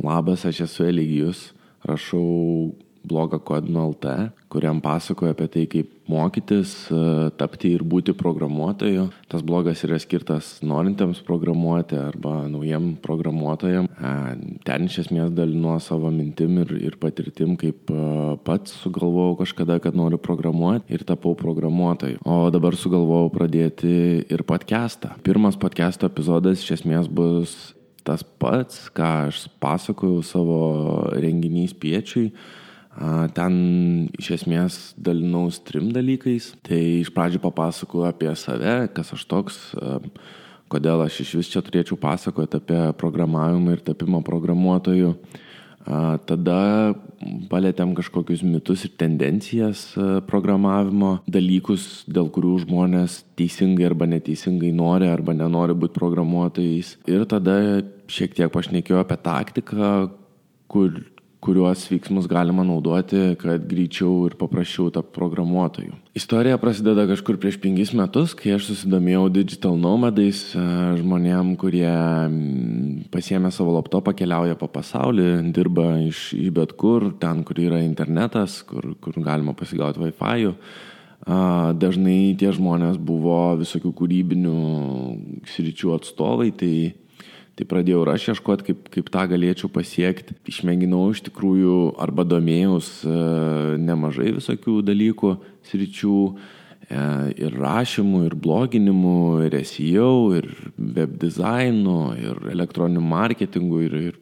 Labas, aš esu Eligijus, rašau blogą Kodino LT, kuriam pasakoju apie tai, kaip mokytis, e, tapti ir būti programuotoju. Tas blogas yra skirtas norintiems programuoti arba naujiem programuotojam. E, ten iš esmės dalinu savo mintim ir, ir patirtim, kaip e, pats sugalvojau kažkada, kad noriu programuoti ir tapau programuotoju. O dabar sugalvojau pradėti ir podcastą. Pirmas podcast'o epizodas iš esmės bus tas pats, ką aš pasakojau savo renginiais piečiui Ten iš esmės dalinaus trim dalykais. Tai iš pradžių papasakau apie save, kas aš toks, kodėl aš iš vis čia turėčiau pasakoti apie programavimą ir tapimą programuotoju. Tada palėtėm kažkokius mitus ir tendencijas programavimo, dalykus, dėl kurių žmonės teisingai arba neteisingai nori arba nenori būti programuotojais. Ir tada šiek tiek pašnekėjau apie taktiką, kur, kuriuos veiksmus galima naudoti, kad greičiau ir paprasčiau tapti programuotoju. Istorija prasideda kažkur prieš penkis metus, kai aš susidomėjau digital nomadais, e, žmonėm, kurie pasiemė savo laptopą, keliauja po pasaulį, dirba iš, iš bet kur, ten, kur yra internetas, kur, kur galima pasigauti Wi-Fi. Dažnai tie žmonės buvo visokių kūrybinių sričių atstovai, tai Tai pradėjau ir aš ieškoti, kaip, kaip tą galėčiau pasiekti. Išmėginau iš tikrųjų arba domėjaus e, nemažai visokių dalykų, sričių e, ir rašymų, ir bloginimų, ir SEO, ir web dizaino, ir elektroninių marketingų, ir, ir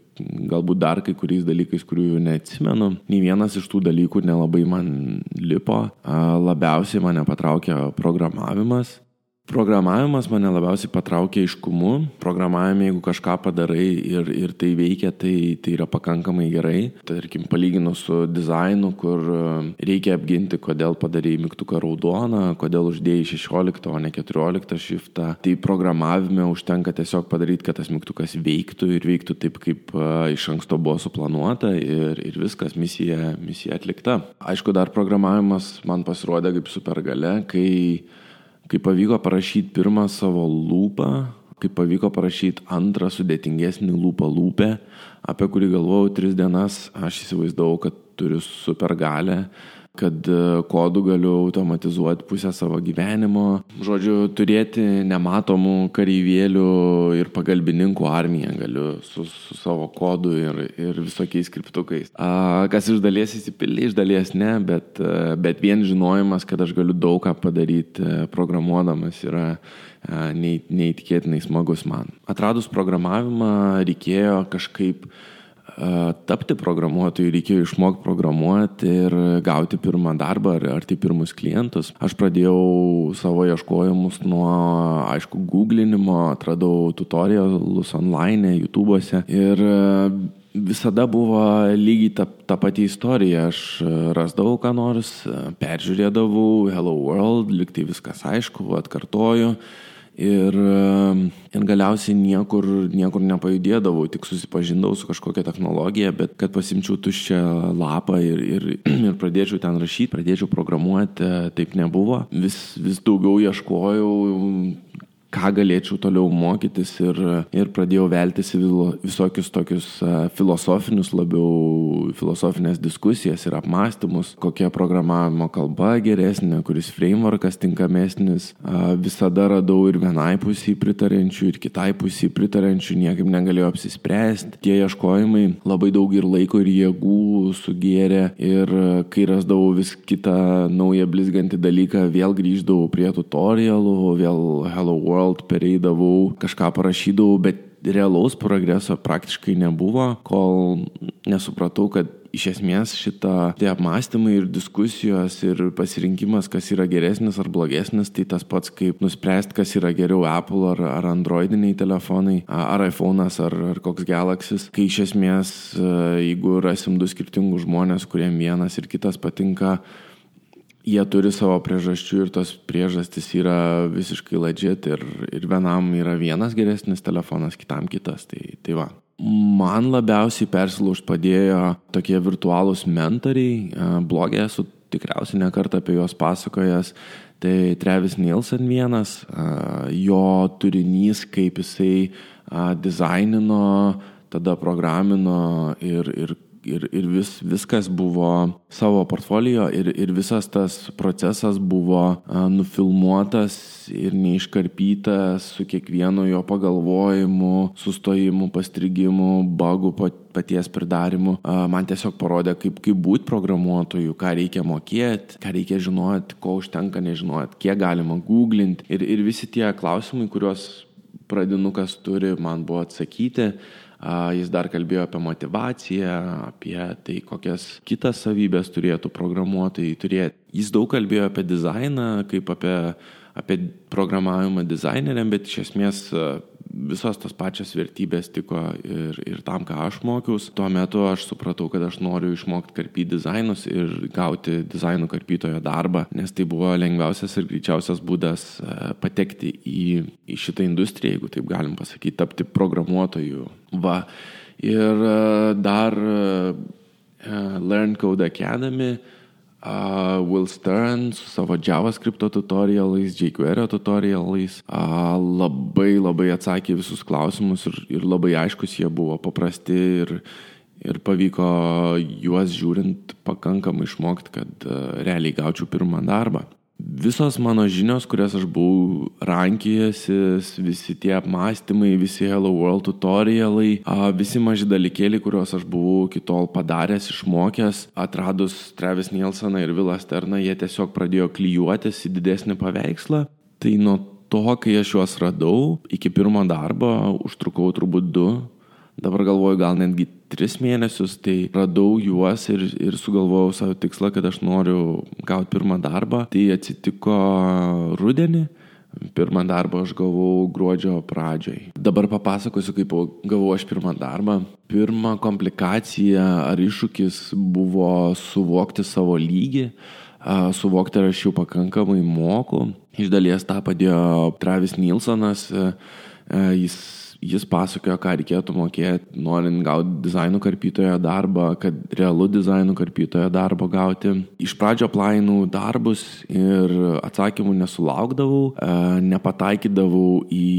galbūt dar kai kuriais dalykais, kurių neatsimenu. Nei vienas iš tų dalykų nelabai man lipo. Labiausiai mane patraukė programavimas. Programavimas mane labiausiai patraukė iškumu. Programavime, jeigu kažką padarai ir, ir tai veikia, tai, tai yra pakankamai gerai. Tarkim, palyginus su dizainu, kur e, reikia apginti, kodėl padarai mygtuką raudoną, kodėl uždėjai 16, o ne 14 šiftą. Tai programavime užtenka tiesiog padaryti, kad tas mygtukas veiktų ir veiktų taip, kaip uh, iš anksto buvo suplanuota ir, ir viskas, misija, misija atlikta. Aišku, dar programavimas man pasirodė kaip supergale, kai Kai pavyko parašyti pirmą savo lūpą, kai pavyko parašyti antrą sudėtingesnį lūpą lūpę, apie kurį galvojau tris dienas, aš įsivaizdavau, kad turiu supergalę kad e, kodų galiu automatizuoti pusę savo gyvenimo. Žodžiu, turėti nematomų kareivėlių ir pagalbininkų armiją galiu su, su savo kodu ir, ir visokiais skriptukais. A, kas iš dalies įsipildė, iš dalies ne, bet, e, bet vien žinojimas, kad aš galiu daug ką padaryti e, programuodamas yra neįtikėtinai smagus man. Atradus programavimą reikėjo kažkaip uh, tapti programuotoju reikėjo išmokti programuoti ir gauti pirmą darbą ar, ar tai pirmus klientus. Aš pradėjau savo ieškojimus nuo, aišku, googlinimo, atradau tutorialus online, YouTube'ose ir visada buvo lygiai ta, ta pati istorija. Aš rasdavau, ką nors, peržiūrėdavau Hello World, liktai viskas aišku, atkartoju. Ir, ir galiausiai niekur, niekur nepajudėdavau, tik susipažindavau su kažkokia technologija, bet kad pasimčiau tuščią lapą ir, ir, ir pradėčiau ten rašyti, pradėčiau programuoti, taip nebuvo. Vis, vis daugiau ieškojau ką galėčiau toliau mokytis ir, ir pradėjau veltis į visokius tokius filosofinius, labiau filosofinės diskusijas ir apmąstymus, kokia programavimo kalba geresnė, kuris frameworkas tinkamesnis. Visada radau ir vienai pusiai pritarančių, ir kitai pusiai pritarančių, niekaip negalėjau apsispręsti. Tie ieškojimai labai daug ir laiko, ir jėgų sugėrė ir kai rasdavau vis kitą naują blizgantį dalyką, vėl grįždavau prie tutorialų, vėl Hello World World pereidavau, kažką parašydavau, bet realaus progreso praktiškai nebuvo, kol nesupratau, kad iš esmės šita tie apmąstymai ir diskusijos ir pasirinkimas, kas yra geresnis ar blogesnis, tai tas pats kaip nuspręsti, kas yra geriau Apple ar, ar Androidiniai telefonai, ar iPhone'as ar, ar koks Galaxy, kai iš esmės jeigu rasim du skirtingus žmonės, kuriem vienas ir kitas patinka, jie turi savo priežasčių ir tos priežastys yra visiškai legit ir, ir vienam yra vienas geresnis telefonas, kitam kitas. Tai, tai va. Man labiausiai persilaužt padėjo tokie virtualūs mentoriai, blogė esu tikriausiai nekartą apie juos pasakojęs, tai Travis Nielsen vienas, jo turinys, kaip jisai dizainino tada programino ir, ir ir, ir vis, viskas buvo savo portfolio ir, ir visas tas procesas buvo nufilmuotas ir neiškarpytas su kiekvienu jo pagalvojimu, sustojimu, pastrigimu, bagų paties pridarimu. Man tiesiog parodė, kaip, kaip būti programuotoju, ką reikia mokėti, ką reikia žinoti, ko užtenka nežinoti, kiek galima googlinti. Ir, ir visi tie klausimai, kuriuos pradinukas turi, man buvo atsakyti. Jis dar kalbėjo apie motivaciją, apie tai, kokias kitas savybės turėtų programuotojai turėti. Jis daug kalbėjo apie dizainą, kaip apie, apie programavimą dizaineriam, bet iš esmės visos tos pačios vertybės tiko ir, ir tam, ką aš mokiausi. Tuo metu aš supratau, kad aš noriu išmokti karpyti dizainus ir gauti dizaino karpytojo darbą, nes tai buvo lengviausias ir greičiausias būdas e, patekti į, į šitą industriją, jeigu taip galim pasakyti, tapti programuotoju. Va. Ir e, dar e, Learn Code Academy uh, Will Stern su savo JavaScript tutorialais, jQuery tutorialais uh, labai labai atsakė visus klausimus ir, ir labai aiškus jie buvo, paprasti ir, ir pavyko juos žiūrint pakankamai išmokti, kad uh, realiai gaučiau pirmą darbą visos mano žinios, kurias aš buvau rankėjęsis, visi tie apmąstymai, visi Hello World tutorialai, visi maži dalykėliai, kuriuos aš buvau iki tol padaręs, išmokęs, atradus Travis Nielseną ir Vilą Sterną, jie tiesiog pradėjo klyjuotis į didesnį paveikslą. Tai nuo to, kai aš juos radau, iki pirmo darbo užtrukau turbūt du Dabar galvoju, gal netgi tris mėnesius, tai radau juos ir, ir sugalvojau savo tikslą, kad aš noriu gauti pirmą darbą. Tai atsitiko rudenį. Pirmą darbą aš gavau gruodžio pradžioj. Dabar papasakosiu, kaip gavau aš pirmą darbą. Pirma komplikacija ar iššūkis buvo suvokti savo lygį, suvokti, ar aš jau pakankamai moku. Iš dalies tą padėjo Travis Nilsonas. Jis Jis pasakojo, ką reikėtų mokėti, norint gauti dizaino karpytojo darbą, kad realų dizaino karpytojo darbą gauti. Iš pradžio plainų darbus ir atsakymų nesulaukdavau, e, nepataikydavau į,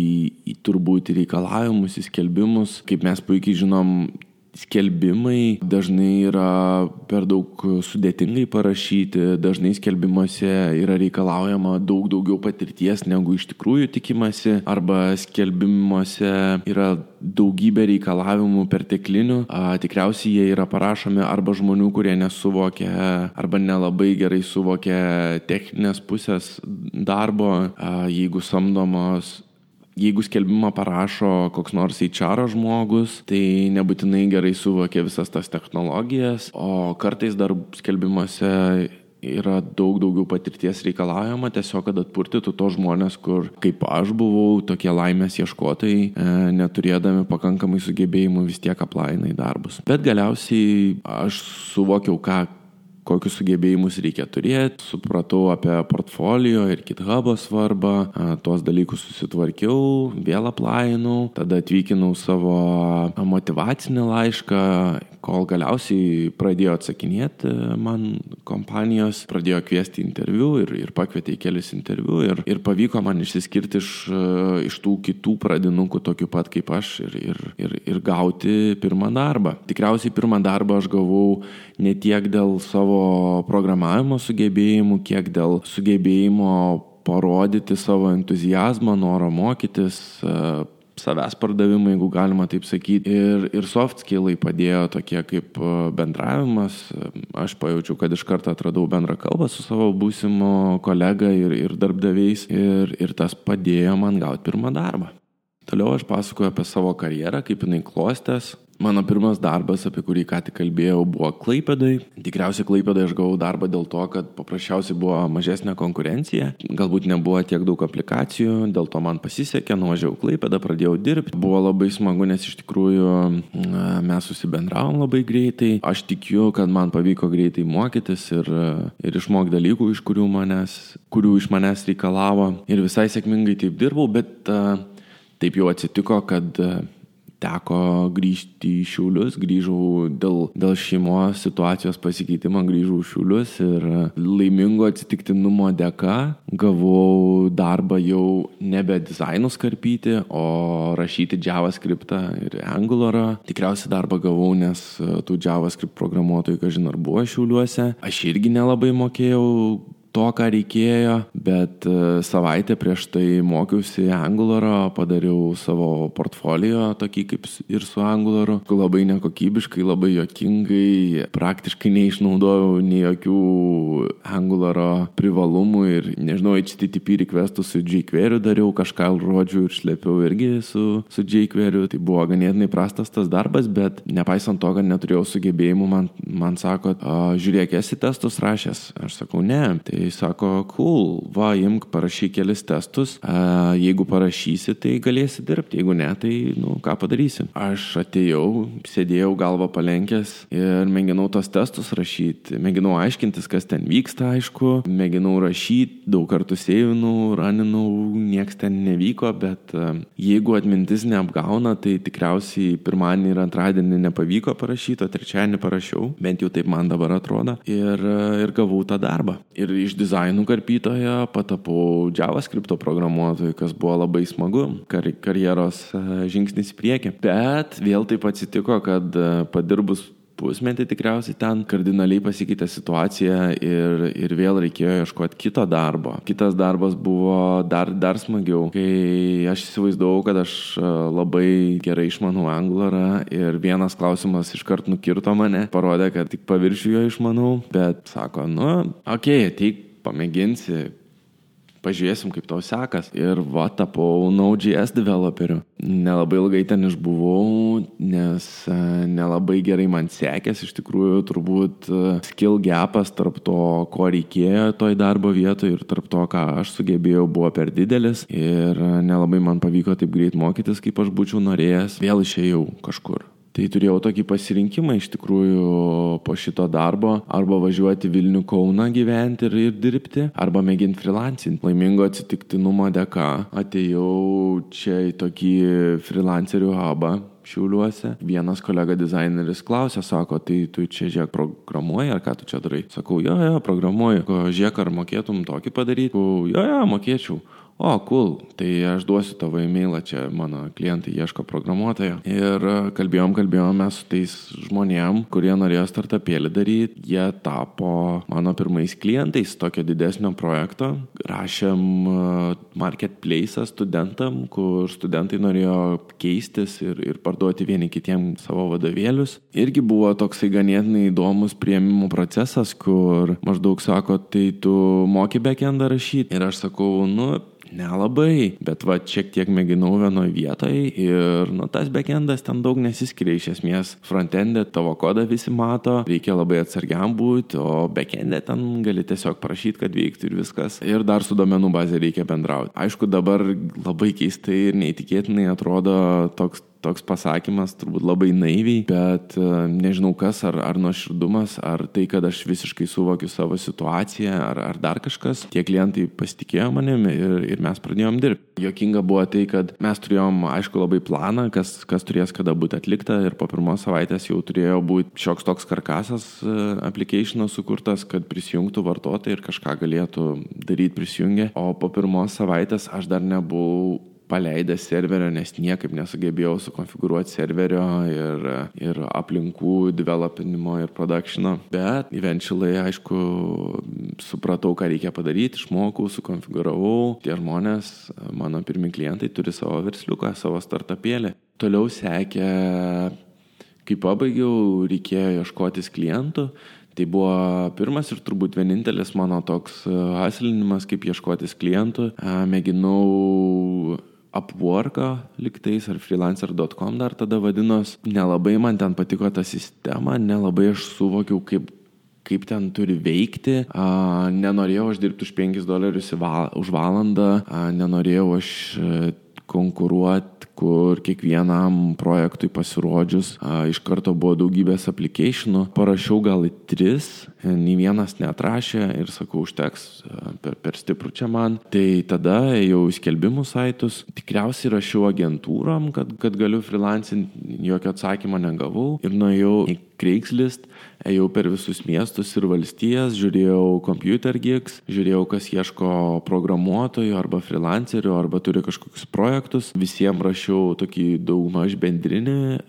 į turbūt reikalavimus, į skelbimus. Kaip mes puikiai žinom, skelbimai dažnai yra per daug sudėtingai parašyti, dažnai skelbimuose yra reikalaujama daug daugiau patirties negu iš tikrųjų tikimasi, arba skelbimuose yra daugybė reikalavimų perteklinių, a, tikriausiai jie yra parašomi arba žmonių, kurie nesuvokia arba nelabai gerai suvokia techninės pusės darbo, a, jeigu samdomos jeigu skelbimą parašo koks nors HR žmogus, tai nebūtinai gerai suvokia visas tas technologijas, o kartais dar skelbimuose yra daug daugiau patirties reikalaujama, tiesiog, kad atpurtytų to žmonės, kur kaip aš buvau, tokie laimės ieškotojai, e, neturėdami pakankamai sugebėjimų vis tiek aplainai darbus. Bet galiausiai aš suvokiau, ką kokius sugebėjimus reikia turėti, supratau apie portfolio ir GitHub'o svarbą, tuos dalykus susitvarkiau, vėl aplainau, tada atvykinau savo motivacinį laišką, kol galiausiai pradėjo atsakinėti man kompanijos, pradėjo kviesti interviu ir, ir pakvietė į kelius interviu ir, ir pavyko man išsiskirti iš, iš tų kitų pradinukų tokių pat kaip aš ir, ir, ir, ir gauti pirmą darbą. Tikriausiai pirmą darbą aš gavau ne tiek dėl savo programavimo sugebėjimų, kiek dėl sugebėjimo parodyti savo entuzijazmą, norą mokytis, savęs pardavimai, jeigu galima taip sakyti. Ir, ir soft skillai padėjo tokie kaip bendravimas. Aš pajaučiau, kad iš karto atradau bendrą kalbą su savo būsimo kolega ir, ir darbdaviais. Ir, ir tas padėjo man gauti pirmą darbą. Toliau aš pasakoju apie savo karjerą, kaip jinai klostės, Mano pirmas darbas, apie kurį ką tik kalbėjau, buvo Klaipėdai. Tikriausiai Klaipėdai aš gavau darbą dėl to, kad paprasčiausiai buvo mažesnė konkurencija, galbūt nebuvo tiek daug aplikacijų, dėl to man pasisekė, nuvažiavau Klaipėdą, pradėjau dirbti. Buvo labai smagu, nes iš tikrųjų mes susibendravom labai greitai. Aš tikiu, kad man pavyko greitai mokytis ir, ir išmokti dalykų, iš kurių, manęs, kurių iš manęs reikalavo. Ir visai sėkmingai taip dirbau, bet taip jau atsitiko, kad teko grįžti į Šiaulius, grįžau dėl, dėl šeimos situacijos pasikeitimo, grįžau į Šiaulius ir laimingo atsitiktinumo dėka gavau darbą jau nebe dizainus karpyti, o rašyti JavaScriptą ir Angularą. Tikriausiai darbą gavau, nes tų JavaScript programuotojų, kažin ar buvo Šiauliuose. Aš irgi nelabai mokėjau to, ką reikėjo, bet e, savaitę prieš tai mokiausi Angularo, padariau savo portfolio tokį kaip ir su Angularu, labai nekokybiškai, labai jokingai, praktiškai neišnaudojau nei jokių Angularo privalumų ir, nežinau, HTTP requestų su jQuery dariau, kažką žodžių ir šlepiau irgi su, su jQuery, tai buvo ganėtinai prastas tas darbas, bet nepaisant to, kad neturėjau sugebėjimų, man, man sako, žiūrėk, esi testus rašęs. Aš sakau, ne. Tai Tai sako, cool, va, imk, parašyk kelis testus, a, jeigu parašysi, tai galėsi dirbti, jeigu ne, tai, nu, ką padarysi. Aš atėjau, sėdėjau galvą palenkęs ir mėginau tos testus rašyti, mėginau aiškintis, kas ten vyksta, aišku, mėginau rašyti, daug kartų sėvinau, raninau, nieks ten nevyko, bet a, jeigu atmintis neapgauna, tai tikriausiai pirmadienį ir antradienį nepavyko parašyti, o trečiadienį parašiau, bent jau taip man dabar atrodo, ir, ir gavau tą darbą. Ir iš dizainų karpytojo patapau JavaScript programuotoju, kas buvo labai smagu, kar karjeros e, žingsnis į priekį. Bet vėl taip atsitiko, kad e, padirbus pusmetį tikriausiai ten kardinaliai pasikeitė situacija ir, ir vėl reikėjo ieškoti kito darbo. Kitas darbas buvo dar, dar smagiau, kai aš įsivaizdavau, kad aš e, labai gerai išmanau Angularą ir vienas klausimas iškart nukirto mane, parodė, kad tik paviršių jo išmanau, bet sako, nu, okei, okay, ateik pamėginsi, pažiūrėsim, kaip tau sekas. Ir va, tapau Node.js developeriu. Nelabai ilgai ten išbuvau, nes e, nelabai gerai man sekės, iš tikrųjų turbūt e, skill gapas tarp to, ko reikėjo toj darbo vietoje ir tarp to, ką aš sugebėjau, buvo per didelis. Ir e, nelabai man pavyko taip greit mokytis, kaip aš būčiau norėjęs. Vėl išėjau kažkur. Tai turėjau tokį pasirinkimą iš tikrųjų po šito darbo arba važiuoti Vilnių Kauną gyventi ir, ir dirbti, arba mėginti freelancinti. Laimingo atsitiktinumo dėka atėjau čia į tokį freelancerių hubą. Šiauliuose. Vienas kolega dizaineris klausė, sako, tai tu čia žiūrėk programuoji ar ką tu čia darai? Sakau, jo, jo, programuoju. Žiūrėk, ar mokėtum tokį padaryti? Sakau, jo, jo, mokėčiau o, cool, tai aš duosiu tavo e-mailą, čia mano klientai ieško programuotojo. Ir e, kalbėjom, kalbėjome su tais žmonėm, kurie norėjo startupėlį daryti, jie tapo mano pirmais klientais tokio didesnio projekto. Rašėm e, marketplace studentam, kur studentai norėjo keistis ir, ir parduoti vieni kitiem savo vadovėlius. Irgi buvo toksai ganėtinai įdomus prieimimo procesas, kur maždaug sako, tai tu moki backendą rašyti. Ir aš sakau, nu, Nelabai, bet va šiek tiek mėginau vienoje vietoje ir nu, tas backendas ten daug nesiskiria iš esmės. Frontendė tavo kodą visi mato, reikia labai atsargiam būti, o backendė ten gali tiesiog prašyti, kad veiktų ir viskas. Ir dar su domenų bazė reikia bendrauti. Aišku, dabar labai keistai ir neįtikėtinai atrodo toks toks pasakymas turbūt labai naiviai, bet e, nežinau kas, ar, ar nuoširdumas, ar tai, kad aš visiškai suvokiu savo situaciją, ar, ar dar kažkas. Tie klientai pasitikėjo manimi ir, ir mes pradėjom dirbti. Jokinga buvo tai, kad mes turėjom, aišku, labai planą, kas, kas turės kada būti atlikta ir po pirmos savaitės jau turėjo būti šioks toks karkasas e, application'o sukurtas, kad prisijungtų vartotojai ir kažką galėtų daryti prisijungę. O po pirmos savaitės aš dar nebuvau paleidęs serverio, nes niekaip nesugebėjau sukonfigūruoti serverio ir, ir aplinkų developinimo ir productiono. Bet eventually, aišku, supratau, ką reikia padaryti, išmokau, sukonfigūravau. Tie žmonės, mano pirmi klientai, turi savo versliuką, savo startupėlį. Toliau sekė, kai pabaigiau, reikėjo ieškotis klientų. Tai buvo pirmas ir turbūt vienintelis mano toks hasilinimas, kaip ieškotis klientų. Mėginau Upworką liktais ar freelancer.com dar tada vadinos. Nelabai man ten patiko ta sistema, nelabai aš suvokiau, kaip, kaip ten turi veikti. A, nenorėjau aš dirbti už 5 dolerius val už valandą, a, nenorėjau aš konkuruoti, kur kiekvienam projektui pasirodžius a, iš karto buvo daugybės aplikationų. Parašiau gal į tris, nei vienas neatrašė ir sakau, užteks, a, per, per stiprų čia man. Tai tada ėjau į skelbimų saitus, tikriausiai rašiau agentūrom, kad, kad galiu freelancinti, jokio atsakymo negavau ir nuėjau į Craigslist, ėjau per visus miestus ir valstijas, žiūrėjau computer gigs, žiūrėjau, kas ieško programuotojų arba freelancerių arba turi kažkokius projektus. Visiems rašiau tokį daugmaž bendrinį e,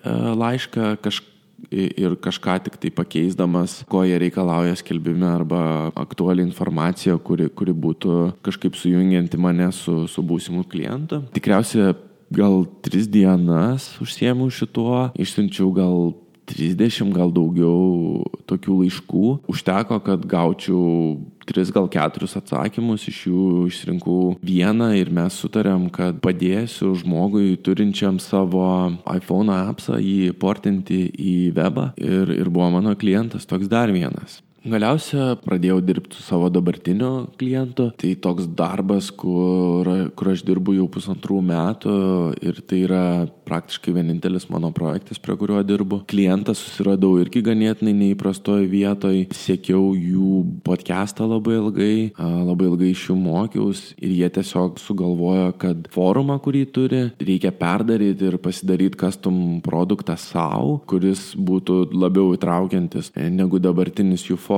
laišką, kažką ir kažką tik tai pakeisdamas, ko jie reikalauja skelbime arba aktuali informacija, kuri, kuri būtų kažkaip sujungianti mane su, su būsimu klientu. Tikriausiai gal tris dienas užsiemiau šituo, išsiunčiau gal 30 gal daugiau tokių laiškų. Užteko, kad gaučiau 3 gal 4 atsakymus, iš jų išrinkau vieną ir mes sutarėm, kad padėsiu žmogui turinčiam savo iPhone appsą jį portinti į webą ir, ir buvo mano klientas toks dar vienas. Galiausia pradėjau dirbti su savo dabartiniu klientu. Tai toks darbas, kur, kur aš dirbu jau pusantrų metų ir tai yra praktiškai vienintelis mano projektas, prie kurio dirbu. Klientą susiradau irgi ganėtinai neįprastoje vietoje. Siekiau jų podcastą labai ilgai, labai ilgai iš jų mokiaus ir jie tiesiog sugalvojo, kad forumą, kurį turi, reikia perdaryti ir pasidaryti custom produktą savo, kuris būtų labiau įtraukiantis negu dabartinis jų forumas.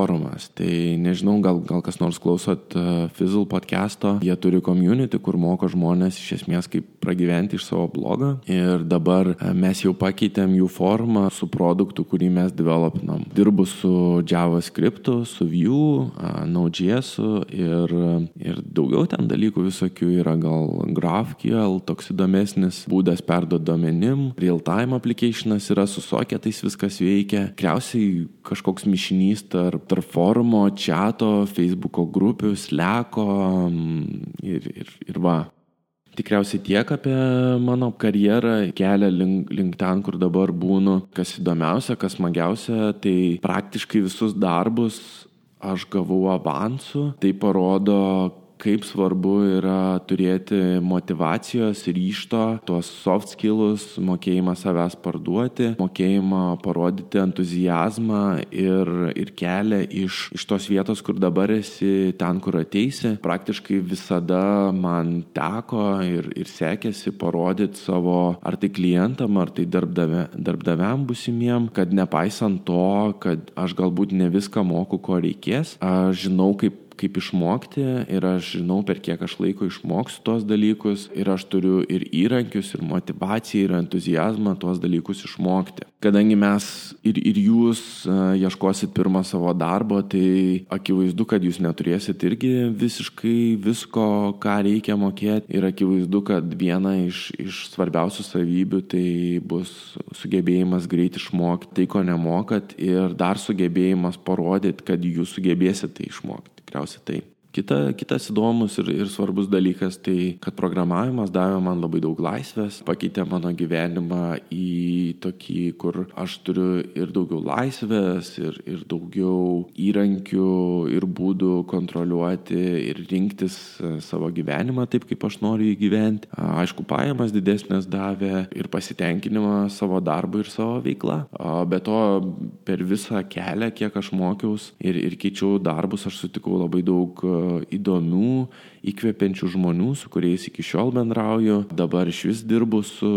Tai nežinau, gal, gal kas nors klausot uh, Fizzle podcast'o, jie turi community, kur moko žmonės iš esmės kaip pragyventi iš savo blogą. Ir dabar uh, mes jau pakeitėm jų formą su produktu, kurį mes developinam. Dirbu su JavaScript, su Vue, uh, Node.js ir, ir daugiau ten dalykų visokių yra gal GraphQL, toks įdomesnis būdas perduoti domenim, real-time applicationas yra su soketais viskas veikia. Tikriausiai kažkoks mišinys tarp tarp forumo, čato, Facebooko grupių, sleko mm, ir, ir, ir va. Tikriausiai tiek apie mano karjerą, kelią link, link ten, kur dabar būnu. Kas įdomiausia, kas smagiausia, tai praktiškai visus darbus aš gavau avansų. Tai parodo, kaip svarbu yra turėti motivacijos, ryšto, tuos soft skills, mokėjimą savęs parduoti, mokėjimą parodyti entuzijazmą ir, ir kelią iš, iš tos vietos, kur dabar esi, ten, kur ateisi. Praktiškai visada man teko ir, ir sekėsi parodyti savo ar tai klientam, ar tai darbdavė, darbdaviam busimiem, kad nepaisant to, kad aš galbūt ne viską moku, ko reikės, aš žinau, kaip kaip išmokti ir aš žinau, per kiek aš laiko išmoksiu tuos dalykus ir aš turiu ir įrankius, ir motivaciją, ir entuzijazmą tuos dalykus išmokti. Kadangi mes ir, ir jūs uh, ieškosit pirmą savo darbo, tai akivaizdu, kad jūs neturėsit irgi visiškai visko, ką reikia mokėti ir akivaizdu, kad viena iš, iš svarbiausių savybių tai bus sugebėjimas greit išmokti tai, ko nemokat. Ir dar sugebėjimas parodyti, kad jūs sugebėsite tai išmokti tikriausiai tai. Kita, kitas įdomus ir, ir svarbus dalykas tai, kad programavimas davė man labai daug laisvės, pakeitė mano gyvenimą į tokį, kur aš turiu ir daugiau laisvės, ir, ir daugiau įrankių ir būdų kontroliuoti ir rinktis e, savo gyvenimą taip, kaip aš noriu jį gyventi. Aišku, pajamas didesnės davė ir pasitenkinimą savo darbu ir savo veikla. Be to, per visą kelią, kiek aš mokiausi ir, ir keičiau darbus, aš sutikau labai daug įdomių, įkvepiančių žmonių, su kuriais iki šiol bendrauju. Dabar iš vis dirbu su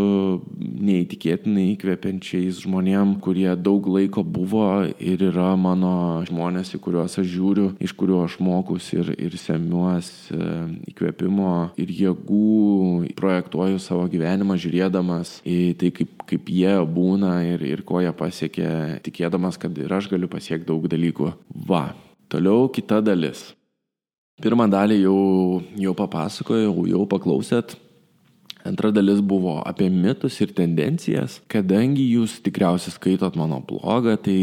neįtikėtinai įkvepiančiais žmonėm, kurie daug laiko buvo ir yra mano žmonės, į kuriuos aš žiūriu, iš kuriuo aš mokus ir, ir semiuosi e, įkvėpimo ir jėgų, projektuoju savo gyvenimą, žiūrėdamas į tai, kaip, kaip jie būna ir, ir ko jie pasiekė, tikėdamas, kad ir aš galiu pasiekti daug dalykų. Va. Toliau kita dalis. Pirmą dalį jau, jau papasakojau, jau paklausėt. Antra dalis buvo apie mitus ir tendencijas. Kadangi jūs tikriausiai skaitot mano blogą, tai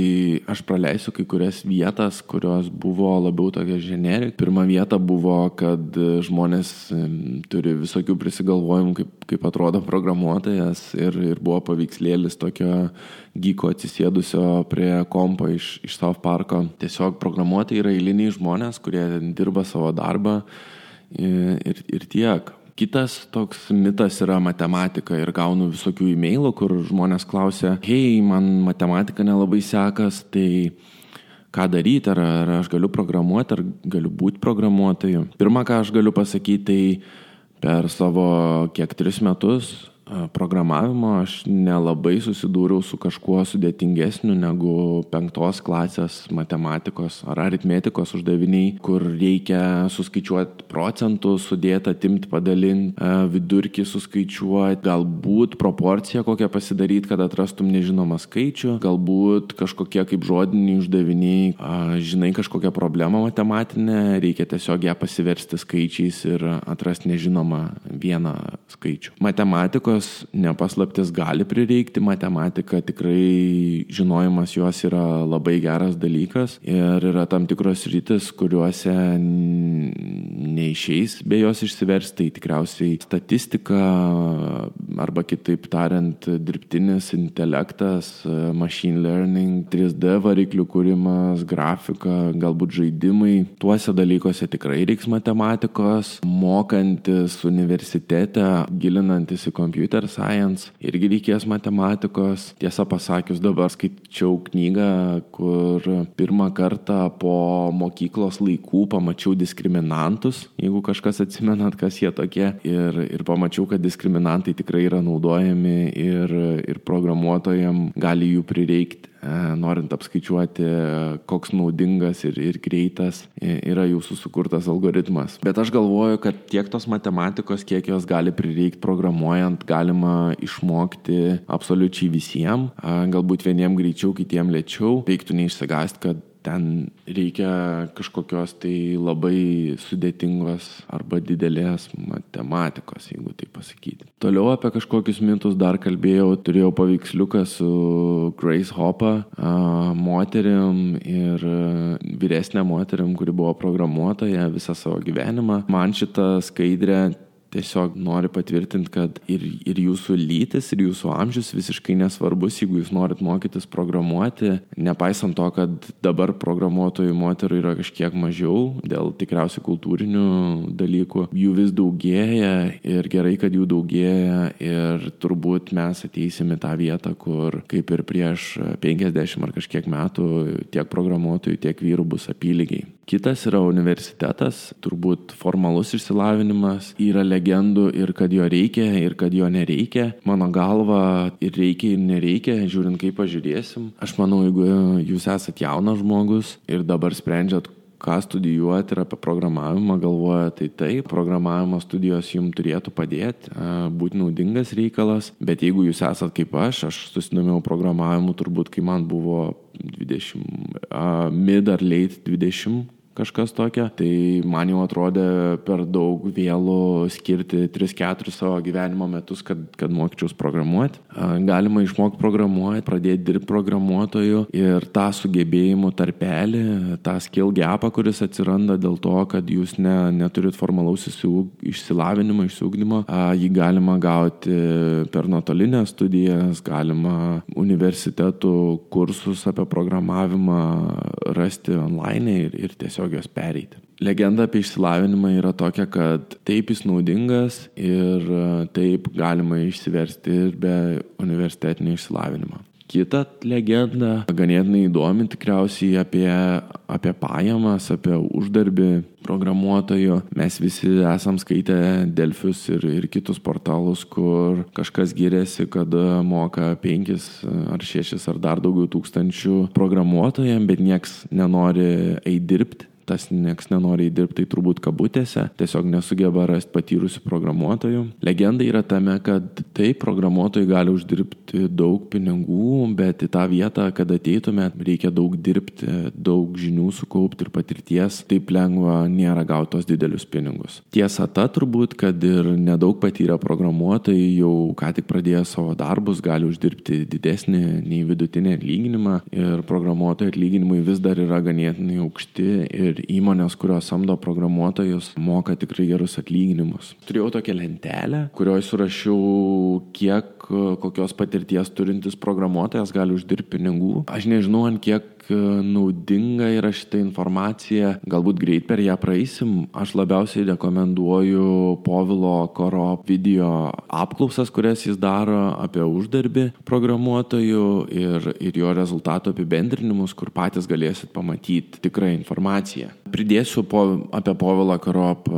aš praleisiu kai kurias vietas, kurios buvo labiau tokia generik. Pirma vieta buvo, kad žmonės turi visokių prisigalvojimų, kaip, kaip atrodo programuotojas ir, ir buvo paveikslėlis tokio gyko atsisėdusio prie kompo iš, iš South Parko. Tiesiog programuotojai yra eiliniai žmonės, kurie dirba savo darbą ir, ir tiek. Kitas toks mitas yra matematika ir gaunu visokių e-mailų, kur žmonės klausia, hei, man matematika nelabai sekas, tai ką daryti, ar, ar aš galiu programuoti, ar galiu būti programuotoju. Pirma, ką aš galiu pasakyti, tai per savo kiek tris metus programavimo aš nelabai susidūriau su kažkuo sudėtingesniu negu penktos klasės matematikos ar aritmetikos uždaviniai, kur reikia suskaičiuoti procentus, sudėti, atimti, padalinti, vidurkį suskaičiuoti, galbūt proporciją kokią pasidaryti, kad atrastum nežinomą skaičių, galbūt kažkokie kaip žodiniai uždaviniai, žinai kažkokią problemą matematinę, reikia tiesiog ją pasiversti skaičiais ir atrasti nežinomą vieną skaičių. Matematikos matematikos nepaslaptis gali prireikti, matematika tikrai žinojimas jos yra labai geras dalykas ir yra tam tikros rytis, kuriuose neišeis be jos išsiversti, tai tikriausiai statistika arba kitaip tariant dirbtinis intelektas, machine learning, 3D variklių kūrimas, grafika, galbūt žaidimai. Tuose dalykuose tikrai reiks matematikos, mokantis universitete, gilinantis į kompiuterį computer science, irgi reikės matematikos. Tiesą pasakius, dabar skaičiau knygą, kur pirmą kartą po mokyklos laikų pamačiau diskriminantus, jeigu kažkas atsimenat, kas jie tokie. Ir, ir pamačiau, kad diskriminantai tikrai yra naudojami ir, ir programuotojam gali jų prireikti. E, norint apskaičiuoti, koks naudingas ir, ir greitas yra jūsų sukurtas algoritmas. Bet aš galvoju, kad tiek tos matematikos, kiek jos gali prireikti programuojant, galima išmokti absoliučiai visiems. Galbūt vieniem greičiau, kitiem lėčiau. Reiktų neišsigąsti, kad ten reikia kažkokios tai labai sudėtingos arba didelės matematikos, jeigu tai pasakyti. Toliau apie kažkokius mitus dar kalbėjau, turėjau paveiksliuką su Grace Hoppa, moterim ir vyresnė moterim, kuri buvo programuotoja visą savo gyvenimą. Man šitą skaidrę tiesiog nori patvirtinti, kad ir, ir jūsų lytis, ir jūsų amžius visiškai nesvarbus, jeigu jūs norit mokytis programuoti, nepaisant to, kad dabar programuotojų moterų yra kažkiek mažiau dėl tikriausiai kultūrinių dalykų, jų vis daugėja ir gerai, kad jų daugėja ir turbūt mes ateisim į tą vietą, kur kaip ir prieš 50 ar kažkiek metų tiek programuotojų, tiek vyrų bus apylygiai. Kitas yra universitetas, turbūt formalus išsilavinimas, yra legendų ir kad jo reikia, ir kad jo nereikia. Mano galva ir reikia, ir nereikia, žiūrint kaip pažiūrėsim. Aš manau, jeigu jūs esate jaunas žmogus ir dabar sprendžiat, ką studijuoti ir apie programavimą galvoja, tai taip, programavimo studijos jums turėtų padėti, būti naudingas reikalas, bet jeigu jūs esat kaip aš, aš susidomėjau programavimu turbūt, kai man buvo 20, mid ar late 20 kažkas tokio. Tai man jau atrodė per daug vėlų skirti 3-4 savo gyvenimo metus, kad, kad mokyčiaus programuoti. Galima išmokti programuoti, pradėti dirbti programuotoju ir tą sugebėjimų tarpelį, tą skill gapą, kuris atsiranda dėl to, kad jūs ne, neturit formalaus išsilavinimo, išsiugdymo, jį galima gauti per nuotolinės studijas, galima universitetų kursus apie programavimą rasti online ir, ir tiesiog tiesiog jos pereiti. Legenda apie išsilavinimą yra tokia, kad taip jis naudingas ir e, taip galima išsiversti ir be universitetinio išsilavinimo. Kita legenda, ganėtinai įdomi tikriausiai apie, apie pajamas, apie uždarbį programuotojų. Mes visi esam skaitę Delfius ir, ir kitus portalus, kur kažkas giriasi, kad moka 5 ar 6 ar dar daugiau tūkstančių programuotojams, bet nieks nenori eiti dirbti tas nieks nenori įdirbti, tai turbūt kabutėse, tiesiog nesugeba rasti patyrusių programuotojų. Legenda yra tame, kad taip, programuotojai gali uždirbti daug pinigų, bet į tą vietą, kad ateitume, reikia daug dirbti, daug žinių sukaupti ir patirties, taip lengva nėra gauti tos didelius pinigus. Tiesa ta turbūt, kad ir nedaug patyrę programuotojai jau ką tik pradėję savo darbus gali uždirbti didesnį nei vidutinį atlyginimą ir programuotojų atlyginimai vis dar yra ganėtinai aukšti ir ir įmonės, kurios samdo programuotojus, moka tikrai gerus atlyginimus. Turėjau tokią lentelę, kurioje surašiau, kiek kokios patirties turintis programuotojas gali uždirbti pinigų. Aš nežinau, ant kiek naudinga yra šitą informaciją, galbūt greit per ją praeisim. Aš labiausiai rekomenduoju Povilo Koro video apklausas, kurias jis daro apie uždarbį programuotojų ir, ir jo rezultatų apibendrinimus, kur patys galėsit pamatyti tikrą informaciją. Pridėsiu po, apie Povilą Korop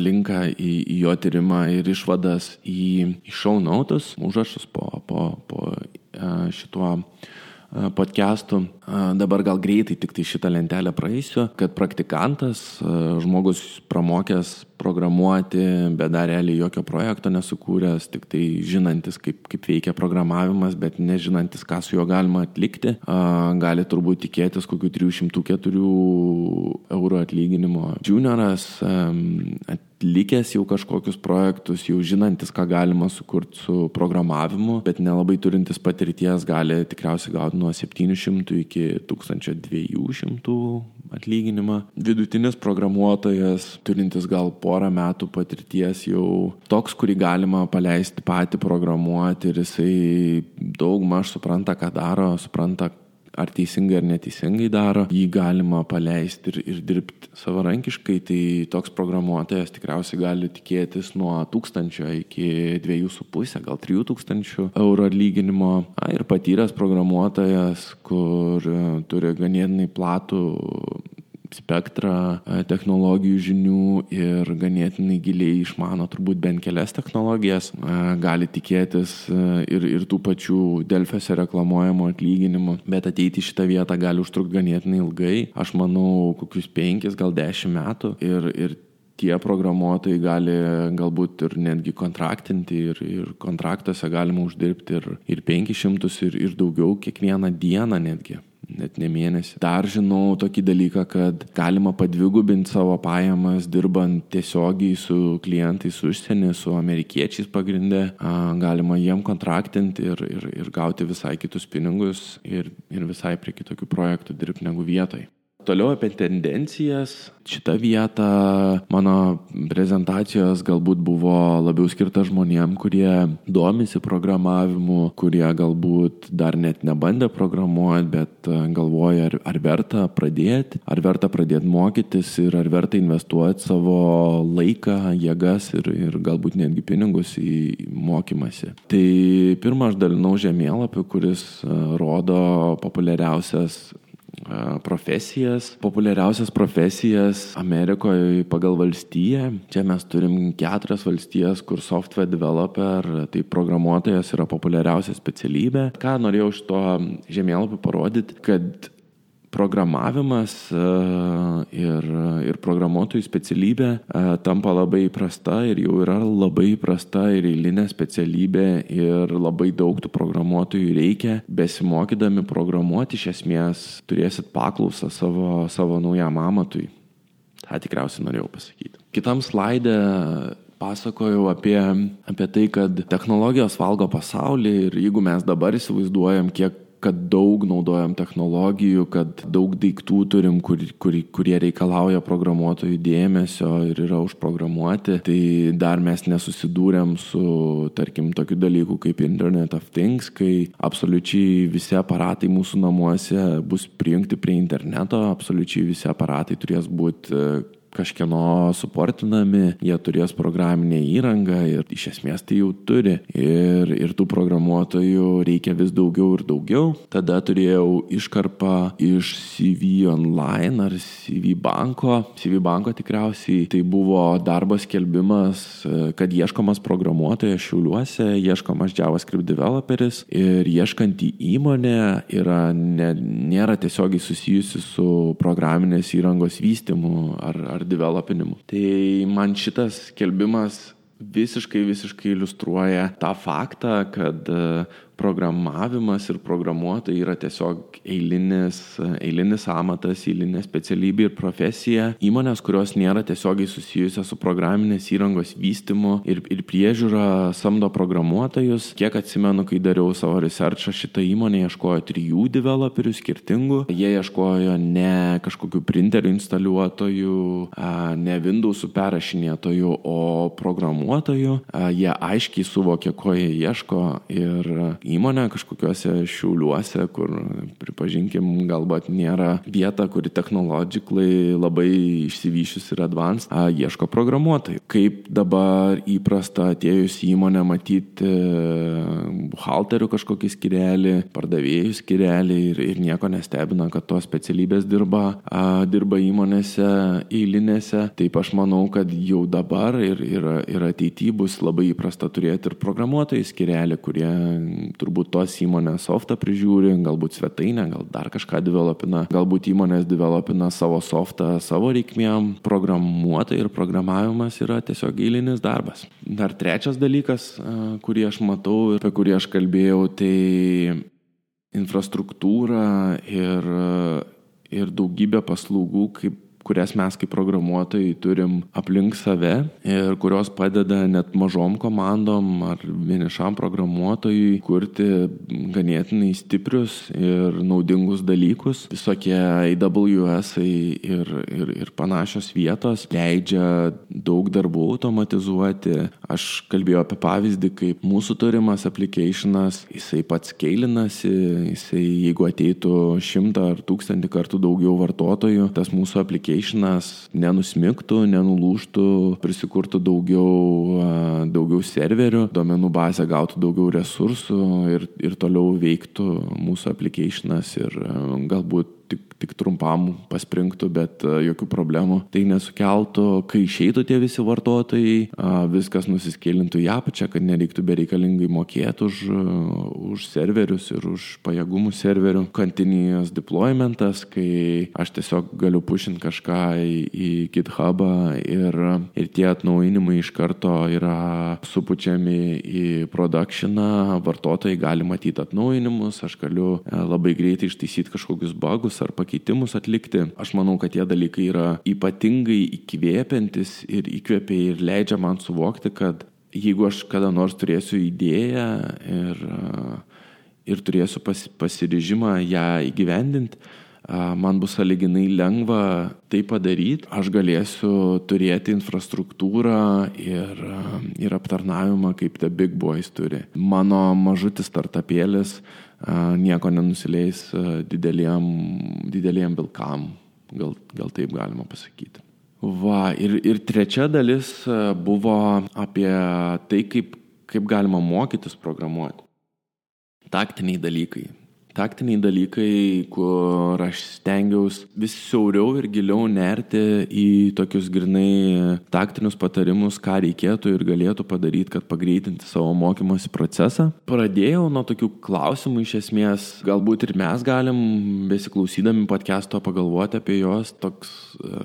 linką į, į jo tyrimą ir išvadas į, į show notes, užrašus po, po, po šituo podcastų. Dabar gal greitai tik tai šitą lentelę praeisiu, kad praktikantas, žmogus pramokęs programuoti, bet dar realiai jokio projekto nesukūręs, tik tai žinantis, kaip, kaip veikia programavimas, bet nežinantis, ką su juo galima atlikti, gali turbūt tikėtis kokių 304 eurų atlyginimo. Junioras atlikęs jau kažkokius projektus, jau žinantis, ką galima sukurti su programavimu, bet nelabai turintis patirties gali tikriausiai gauti nuo 700 iki 1200 atlyginimą. Vidutinis programuotojas, turintis gal porą metų patirties, jau toks, kurį galima paleisti patį programuoti ir jisai daug maž supranta, ką daro, supranta, ar teisingai ar neteisingai daro, jį galima paleisti ir, ir dirbti savarankiškai, tai toks programuotojas tikriausiai gali tikėtis nuo 1000 iki 2,5, gal 3000 eurų atlyginimo. A, ir patyręs programuotojas, kur e, turi ganėtinai platų spektrą e, technologijų žinių ir ganėtinai giliai išmano turbūt bent kelias technologijas, e, gali tikėtis e, ir, ir tų pačių Delfiuose reklamuojamų atlyginimų, bet ateiti į šitą vietą gali užtrukti ganėtinai ilgai, aš manau, kokius penkis, gal dešimt metų. Ir, ir tie programuotojai gali galbūt ir netgi kontraktinti ir, ir kontraktuose galima uždirbti ir, ir 500 ir, ir daugiau kiekvieną dieną netgi net ne mėnesį. Dar žinau tokį dalyką, kad galima padvigubinti savo pajamas dirbant tiesiogiai su klientais užsienį, su amerikiečiais pagrindė. Galima jiem kontraktinti ir, ir, ir gauti visai kitus pinigus ir, ir visai prie kitokių projektų dirbti negu vietoj. Toliau apie tendencijas. Šitą vietą mano prezentacijos galbūt buvo labiau skirta žmonėm, kurie domisi programavimu, kurie galbūt dar net nebandė programuoti, bet e, galvoja, ar, ar verta pradėti, ar verta pradėti mokytis ir ar verta investuoti savo laiką, jėgas ir, ir galbūt netgi pinigus į mokymasi. Tai pirmą aš dalinau žemėlapį, kuris e, rodo populiariausias profesijas, populiariausias profesijas Amerikoje pagal valstiją. Čia mes turim keturias valstijas, kur software developer, tai programuotojas yra populiariausia specialybė. Ką norėjau iš to žemėlapio parodyti, kad programavimas e, ir, ir programuotojų specialybė e, tampa labai įprasta ir jau yra labai įprasta ir eilinė specialybė ir labai daug tų programuotojų reikia. Besimokydami programuoti iš esmės turėsit paklausą savo, savo naujam amatui. Ta tikriausiai norėjau pasakyti. Kitam slaidė pasakojau apie, apie tai, kad technologijos valgo pasaulį ir jeigu mes dabar įsivaizduojam, kiek kad daug naudojam technologijų, kad daug daiktų turim, kur, kur, kurie reikalauja programuotojų dėmesio ir yra užprogramuoti, tai dar mes nesusidūrėm su, tarkim, tokiu dalyku kaip Internet of Things, kai absoliučiai visi aparatai mūsų namuose bus prijungti prie interneto, absoliučiai visi aparatai turės būti kažkieno suportinami, jie turės programinę įrangą ir iš esmės tai jau turi. Ir, ir tų programuotojų reikia vis daugiau ir daugiau. Tada turėjau iškarpą iš CV online ar CV banko. CV banko tikriausiai tai buvo darbo skelbimas, kad ieškomas programuotojas šiuliuose, ieškomas JavaScript developeris ir ieškanti įmonė yra, ne, nėra tiesiogiai susijusi su programinės įrangos vystimu ar, ar developinimu. Tai man šitas kelbimas visiškai, visiškai iliustruoja tą faktą, kad programavimas ir programuotojai yra tiesiog eilinis, eilinis amatas, eilinė specialybė ir profesija. Įmonės, kurios nėra tiesiogiai susijusios su programinės įrangos vystimu ir, ir priežiūra, samdo programuotojus. Kiek atsimenu, kai dariau savo researchą, šitą įmonę ieškojo trijų developerių skirtingų. Jie ieškojo ne kažkokių printerių instaliuotojų, ne Windowsų perrašinėtojų, o programuotojų. Jie aiškiai suvokė, ko jie ieško ir įmonė kažkokiuose šiauliuose, kur, pripažinkim, galbūt nėra vieta, kuri technologically labai išsivyšius ir advanced, a, ieško programuotojų. Kaip dabar įprasta atėjus į įmonę matyti buhalterių kažkokį skirelį, pardavėjų skirelį ir, ir nieko nestebina, kad tos specialybės dirba, a, dirba įmonėse eilinėse. Taip aš manau, kad jau dabar ir, ir, ir ateityje bus labai įprasta turėti ir programuotojų skirelį, kurie turbūt tos įmonės softą prižiūri, galbūt svetainę, gal dar kažką developina, galbūt įmonės developina savo softą savo reikmėm, programuotojai ir programavimas yra tiesiog eilinis darbas. Dar trečias dalykas, kurį aš matau ir apie kurį aš kalbėjau, tai infrastruktūra ir, ir daugybė paslaugų, kaip kurias mes kaip programuotojai turim aplink save ir kurios padeda net mažom komandom ar vienišam programuotojui kurti ganėtinai stiprius ir naudingus dalykus. Visokie AWS ir, ir, ir panašios vietos leidžia daug darbų automatizuoti. Aš kalbėjau apie pavyzdį, kaip mūsų turimas applicationas, jisai pats keilinasi, jisai jeigu ateitų šimtą ar tūkstantį kartų daugiau vartotojų, tas mūsų applicationas applicationas nenusmiktų, nenulūštų, prisikurtų daugiau, daugiau serverių, duomenų bazė gautų daugiau resursų ir, ir toliau veiktų mūsų applicationas ir galbūt tik, tik trumpam paspringtų, bet jokių problemų tai nesukeltų, kai išeitų tie visi vartotojai, viskas nusiskėlintų į apačią, kad nereiktų bereikalingai mokėti už, už serverius ir už pajėgumų serverių. Continuous deploymentas, kai aš tiesiog galiu pušinti kažką į, į GitHubą ir, ir tie atnaujinimai iš karto yra supučiami į productioną, vartotojai gali matyti atnaujinimus, aš galiu labai greitai ištaisyti kažkokius bugus ar pakeitimus atlikti. Aš manau, kad tie dalykai yra ypatingai įkvėpiantis ir įkvėpia ir leidžia man suvokti, kad jeigu aš kada nors turėsiu idėją ir, ir turėsiu pas, pasiryžimą ją įgyvendinti, man bus saliginai lengva tai padaryti, aš galėsiu turėti infrastruktūrą ir, ir aptarnavimą, kaip The Big Boys turi. Mano mažutis startapėlis nieko nenusileis dideliem, dideliem vilkam, gal, gal taip galima pasakyti. Va, ir, ir trečia dalis buvo apie tai, kaip, kaip galima mokytis programuoti. Taktiniai dalykai taktiniai dalykai, kur aš stengiausi vis siauriau ir giliau nerti į tokius grinai taktinius patarimus, ką reikėtų ir galėtų padaryti, kad pagreitinti savo mokymosi procesą. Pradėjau nuo tokių klausimų iš esmės, galbūt ir mes galim, besiklausydami podcast'o, pagalvoti apie juos, toks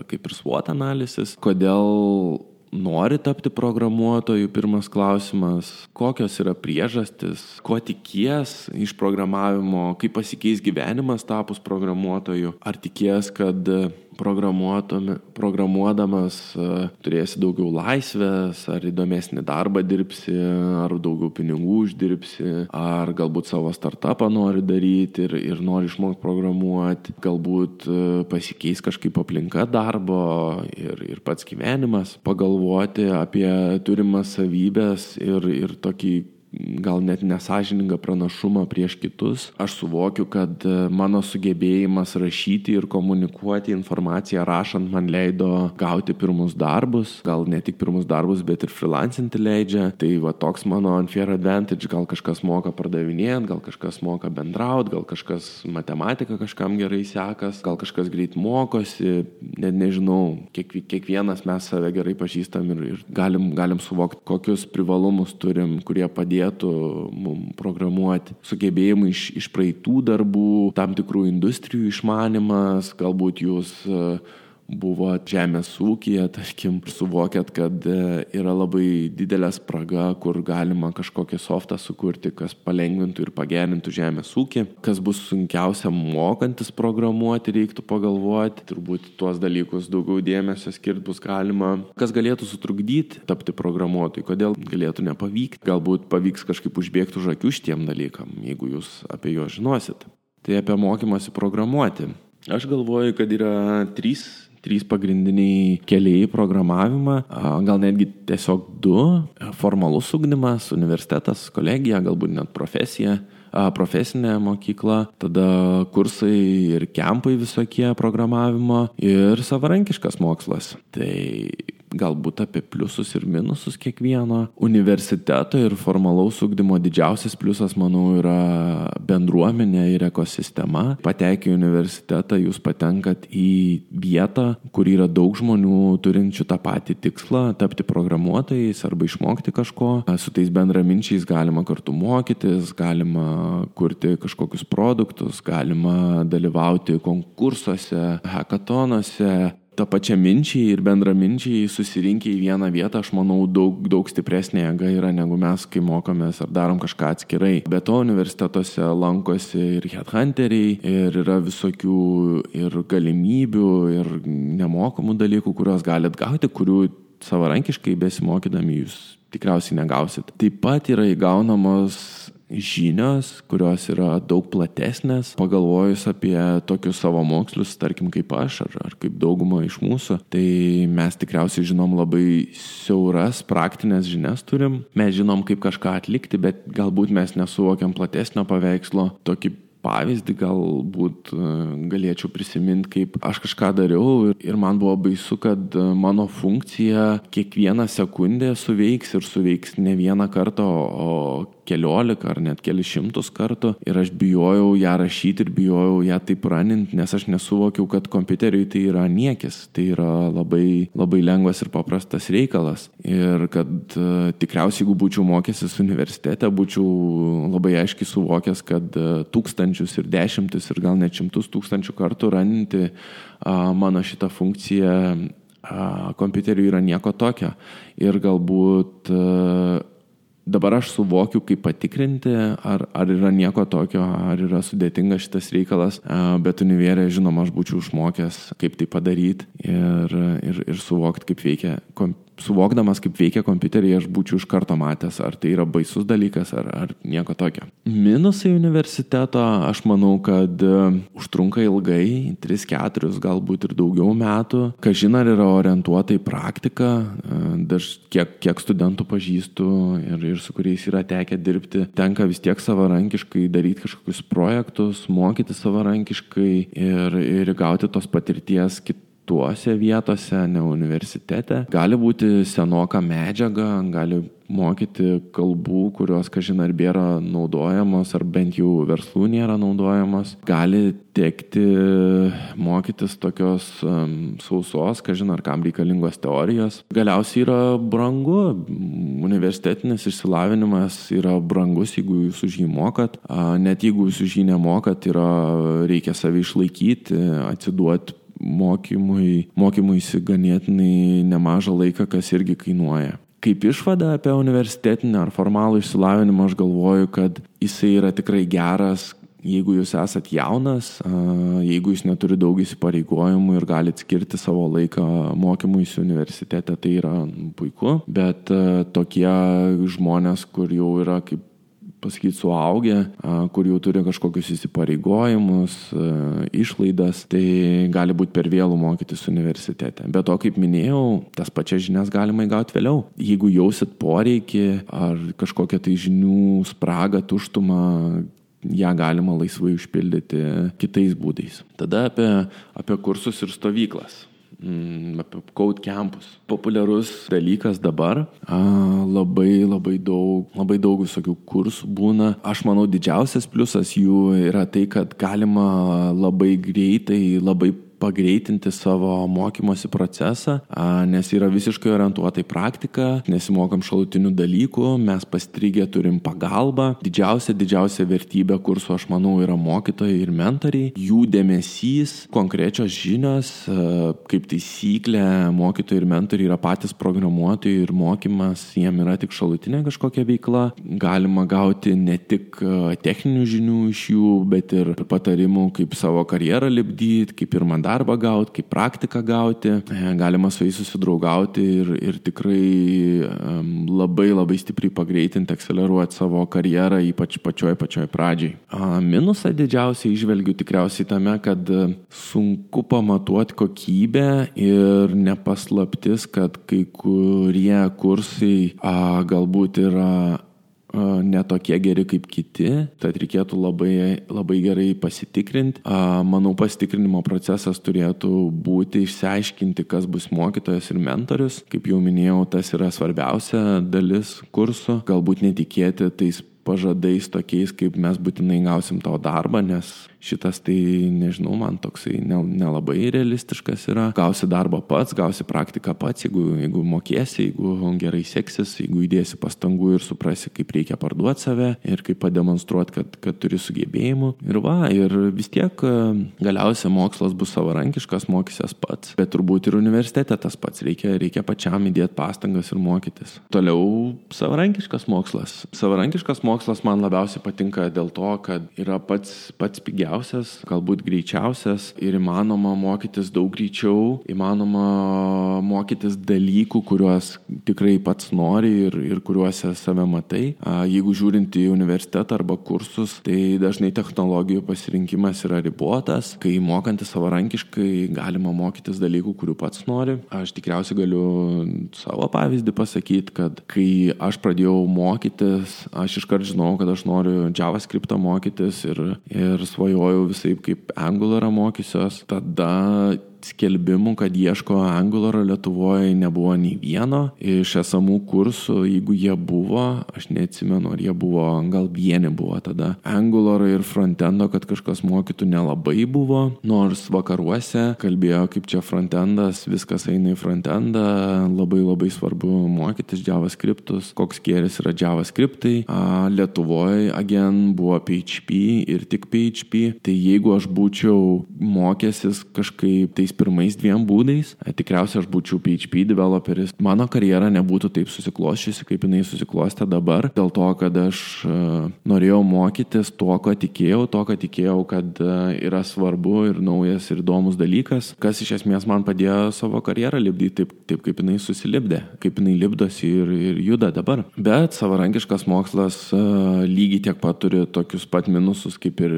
kaip ir SWOT analizis, kodėl nori tapti programuotoju, pirmas klausimas, kokios yra priežastis, ko tikies iš programavimo, kaip pasikeis gyvenimas tapus programuotoju, ar tikies, kad programuodamas e, turėsi daugiau laisvės, ar įdomesnį darbą dirbsi, ar daugiau pinigų uždirbsi, ar galbūt savo startupą nori daryti ir, ir nori išmokti programuoti, galbūt e, pasikeis kažkaip aplinka darbo ir, ir pats gyvenimas, pagalvoti apie turimas savybės ir, ir tokį gal net nesažiningą pranašumą prieš kitus. Aš suvokiu, kad e, mano sugebėjimas rašyti ir komunikuoti informaciją rašant man leido gauti pirmus darbus, gal ne tik pirmus darbus, bet ir freelancinti leidžia. Tai va toks mano unfair advantage, gal kažkas moka pardavinėjant, gal kažkas moka bendrauti, gal kažkas matematiką kažkam gerai sekas, gal kažkas greit mokosi, net nežinau, kiek, kiekvienas mes save gerai pažįstam ir, ir galim, galim suvokti, kokius privalumus turim, kurie padės padėtų mums programuoti, sugebėjimai iš, iš praeitų darbų, tam tikrų industrijų išmanimas, galbūt jūs e, buvo žemės ūkija, tarkim, suvokėt, kad e, yra labai didelė spraga, kur galima kažkokį softą sukurti, kas palengvintų ir pagerintų žemės ūkį, kas bus sunkiausia mokantis programuoti, reiktų pagalvoti, turbūt tuos dalykus daugiau dėmesio skirti bus galima, kas galėtų sutrukdyti tapti programuotojui, kodėl galėtų nepavykti, galbūt pavyks kažkaip užbėgti už akių šitiem dalykam, jeigu jūs apie juos žinosit. Tai apie mokymasi programuoti. Aš galvoju, kad yra trys trys pagrindiniai keliai į programavimą, gal netgi tiesiog du - formalus ugdymas, universitetas, kolegija, galbūt net profesija profesinė mokykla, tada kursai ir kempai visokie programavimo ir savarankiškas mokslas. Tai galbūt apie pliusus ir minusus kiekvieno universiteto ir formalaus ugdymo didžiausias pliusas, manau, yra bendruomenė ir ekosistema. Patekę į universitetą, jūs patenkat į vietą, kur yra daug žmonių turinčių tą patį tikslą - tapti programuotojais arba išmokti kažko. Su tais bendraminčiais galima kartu mokytis, galima kurti kažkokius produktus, galima dalyvauti konkursuose, hackatonuose, tą pačią minčiai ir bendraminčiai susirinkę į vieną vietą, aš manau, daug, daug stipresnė jėga yra negu mes, kai mokomės ar darom kažką atskirai. Be to, universitetuose lankosi ir headhunteriai, ir yra visokių ir galimybių, ir nemokamų dalykų, kuriuos galit gauti, kurių savarankiškai besimokydami jūs tikriausiai negausit. Taip pat yra įgaunamos žinios, kurios yra daug platesnės, pagalvojus apie tokius savo mokslus, tarkim kaip aš ar, ar kaip dauguma iš mūsų, tai mes tikriausiai žinom labai siauras praktinės žinias turim, mes žinom kaip kažką atlikti, bet galbūt mes nesuvokiam platesnio paveikslo, tokį pavyzdį galbūt e, galėčiau prisiminti, kaip aš kažką dariau ir man buvo baisu, kad e, mano funkcija kiekvieną sekundę suveiks ir suveiks ne vieną kartą, o keliolika ar net keli šimtus kartų ir aš bijojau ją rašyti ir bijojau ją taip raninti, nes aš nesuvokiau, kad kompiuteriui tai yra niekis, tai yra labai, labai lengvas ir paprastas reikalas. Ir kad uh, tikriausiai, jeigu būčiau mokęsis universitete, būčiau labai aiškiai suvokęs, kad uh, tūkstančius ir dešimtis ir gal net šimtus tūkstančių kartų raninti uh, mano šitą funkciją kompiuteriu yra nieko tokio. Ir galbūt dabar aš suvokiu, kaip patikrinti, ar, ar yra nieko tokio, ar yra sudėtingas šitas reikalas, bet univėrė, žinoma, aš būčiau išmokęs, kaip tai padaryti ir, ir, ir suvokti, kaip veikia kompiuteris suvokdamas, kaip veikia kompiuteriai, aš būčiau iš karto matęs, ar tai yra baisus dalykas, ar, ar nieko tokio. Minusai universiteto, aš manau, kad e, užtrunka ilgai, 3-4, galbūt ir daugiau metų. Kažin ar yra orientuota į praktiką, e, daž kiek, kiek studentų pažįstu ir, ir su kuriais yra tekę dirbti, tenka vis tiek savarankiškai daryti kažkokius projektus, mokyti savarankiškai ir, ir gauti tos patirties kitų tuose vietose, ne universitete. Gali būti senoka medžiaga, gali mokyti kalbų, kurios, kažin ar bėra naudojamos, ar bent jau verslų nėra naudojamos. Gali tekti mokytis tokios um, sausos, kažin ar kam reikalingos teorijos. Galiausiai yra brangu. Universitetinis išsilavinimas yra brangus, jeigu jūs už jį mokat. Net jeigu jūs už jį nemokat, yra, reikia save išlaikyti, atsiduoti mokymui, mokymuisi ganėtinai nemažą laiką, kas irgi kainuoja. Kaip išvada apie universitetinį ar formalų išsilavinimą aš galvoju, kad jisai yra tikrai geras, jeigu jūs esat jaunas, jeigu jūs neturi daug įsipareigojimų ir galite skirti savo laiką mokymuisi universitete, tai yra puiku, bet tokie žmonės, kur jau yra kaip pasakyti, suaugę, kur jau turi kažkokius įsipareigojimus, išlaidas, tai gali būti per vėlų mokytis universitete. Bet to, kaip minėjau, tas pačias žinias galima įgauti vėliau. Jeigu jausit poreikį ar kažkokią tai žinių spragą, tuštumą, ją galima laisvai užpildyti kitais būdais. Tada apie, apie kursus ir stovyklas. Mm, apie Code Campus. Populiarus dalykas dabar. A, labai labai daug, labai daug visokių kursų būna. Aš manau, didžiausias pliusas jų yra tai, kad galima labai greitai, labai pagreitinti savo mokymosi procesą, nes yra visiškai orientuota į praktiką, nesimokom šalutinių dalykų, mes pastrigę turim pagalbą. Didžiausia, didžiausia vertybė kurso, aš manau, yra mokytojai ir mentoriai, jų dėmesys, konkrečios žinios, kaip taisyklė, mokytojai ir mentoriai yra patys programuotojai ir mokymas jiem yra tik šalutinė kažkokia veikla. Galima gauti ne tik techninių žinių iš jų, bet ir patarimų, kaip savo karjerą lipdyti, kaip pirmą darbą gauti, kaip praktiką gauti. E, galima su jais susidraugauti ir, ir tikrai labai labai stipriai pagreitinti, akceleruoti savo karjerą, ypač pačioj pačioj pradžiai. Minusą didžiausiai išvelgiu tikriausiai tame, kad sunku pamatuoti kokybę ir nepaslaptis, kad kai kurie kursai a, galbūt yra netokie geri kaip kiti, tad reikėtų labai, labai gerai pasitikrinti. Manau, pasitikrinimo procesas turėtų būti išsiaiškinti, kas bus mokytojas ir mentorius. Kaip jau minėjau, tas yra svarbiausia dalis kurso. Galbūt netikėti tais pažadais tokiais, kaip mes būtinai gausim tavo darbą, nes šitas tai, nežinau, man toksai nelabai ne realistiškas yra. Gausi darbą pats, gausi praktiką pats, jeigu, jeigu mokėsi, jeigu gerai seksis, jeigu įdėsi pastangų ir suprasi, kaip reikia parduoti save ir kaip pademonstruoti, kad, kad turi sugebėjimų. Ir va, ir vis tiek e, galiausiai mokslas bus savarankiškas, mokysies pats, bet turbūt ir universitete tas pats, reikia, reikia pačiam įdėti pastangas ir mokytis. Toliau savarankiškas mokslas. Savarankiškas mokslas man labiausiai patinka dėl to, kad yra pats, pats pigiausias galbūt greičiausias ir įmanoma mokytis daug greičiau, įmanoma mokytis dalykų, kuriuos tikrai pats nori ir, ir kuriuose save matai. Jeigu žiūrint į universitetą arba kursus, tai dažnai technologijų pasirinkimas yra ribotas, kai mokantis savarankiškai galima mokytis dalykų, kurių pats nori. Aš tikriausiai galiu savo pavyzdį pasakyti, kad kai aš pradėjau mokytis, aš iškart žinau, kad aš noriu JavaScript mokytis ir, ir svajojau visai kaip Angularą mokysiuos, tada skelbimų, kad ieško Angularo Lietuvoje nebuvo nei vieno. Iš esamų kursų, jeigu jie buvo, aš neatsimenu, ar jie buvo, gal vieni buvo tada. Angularo ir frontendo, kad kažkas mokytų nelabai buvo, nors vakaruose kalbėjo, kaip čia frontendas, viskas eina į frontendą, labai labai svarbu mokytis JavaScriptus, koks kėris yra JavaScriptai. Lietuvoje agen buvo PHP ir tik PHP, tai jeigu aš būčiau mokęsis kažkaip tais pirmais dviem būdais, tikriausiai aš būčiau PHP developeris. Mano karjera nebūtų taip susikloščiusi, kaip jinai susiklostė dabar, dėl to, kad aš norėjau mokytis tuo, ko tikėjau, to, ko tikėjau, kad yra svarbu ir naujas ir įdomus dalykas, kas iš esmės man padėjo savo karjerą lipdyti taip, taip kaip jinai susilipdė, kaip jinai lipdosi ir, ir juda dabar. Bet savarankiškas mokslas lygiai tiek pat turi tokius pat minusus kaip ir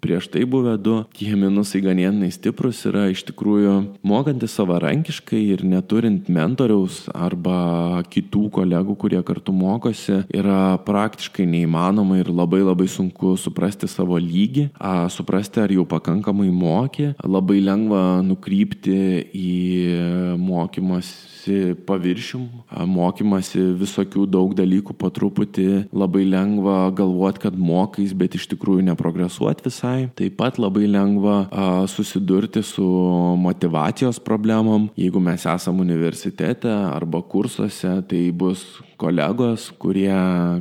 prieš tai buvę du, tie minusai ganėtinai stiprus yra iš tikrųjų mokantis savarankiškai ir neturint mentoriaus arba kitų kolegų, kurie kartu mokosi, yra praktiškai neįmanoma ir labai labai sunku suprasti savo lygį, a, suprasti ar jau pakankamai mokė, labai lengva nukrypti į mokymas mokymasi paviršium, mokymasi visokių daug dalykų po truputį, labai lengva galvoti, kad mokais, bet iš tikrųjų neprogresuoti visai. Taip pat labai lengva susidurti su motivacijos problemom. Jeigu mes esame universitete arba kursuose, tai bus kolegos, kurie,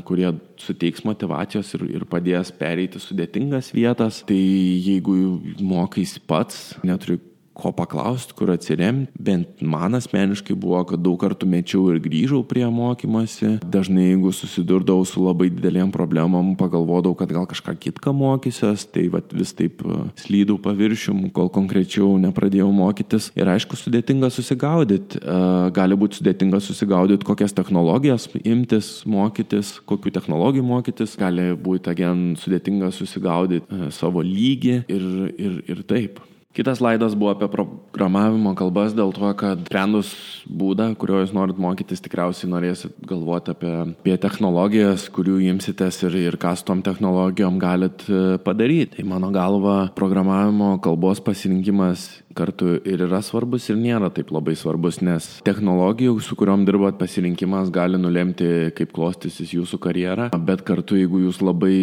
kurie suteiks motivacijos ir, ir padės pereiti sudėtingas vietas. Tai jeigu mokais pats, neturi ko paklausti, kur atsiremti. Bent man asmeniškai buvo, kad daug kartų mečiau ir grįžau prie mokymosi. Dažnai, jeigu susidurdavau su labai didelėm problemom, pagalvodavau, kad gal kažką kitką mokysiuos, tai vat, vis taip e, slydau paviršium, kol konkrečiau nepradėjau mokytis. Ir aišku, sudėtinga susigaudyti. E, gali būti sudėtinga susigaudyti, kokias technologijas imtis, mokytis, kokių technologijų mokytis. Gali būti, agen, sudėtinga susigaudyti e, savo lygį ir, ir, ir taip. Kitas laidas buvo apie programavimo kalbas dėl to, kad sprendus būdą, kurio jūs norit mokytis, tikriausiai norėsit galvoti apie, apie technologijas, kurių imsitės ir, ir ką su tom technologijom galit e, padaryti. Tai mano galva, programavimo kalbos pasirinkimas kartu ir yra svarbus, ir nėra taip labai svarbus, nes technologijų, su kuriuom dirbat, pasirinkimas gali nulemti, kaip klostysis jūsų karjera, bet kartu, jeigu jūs labai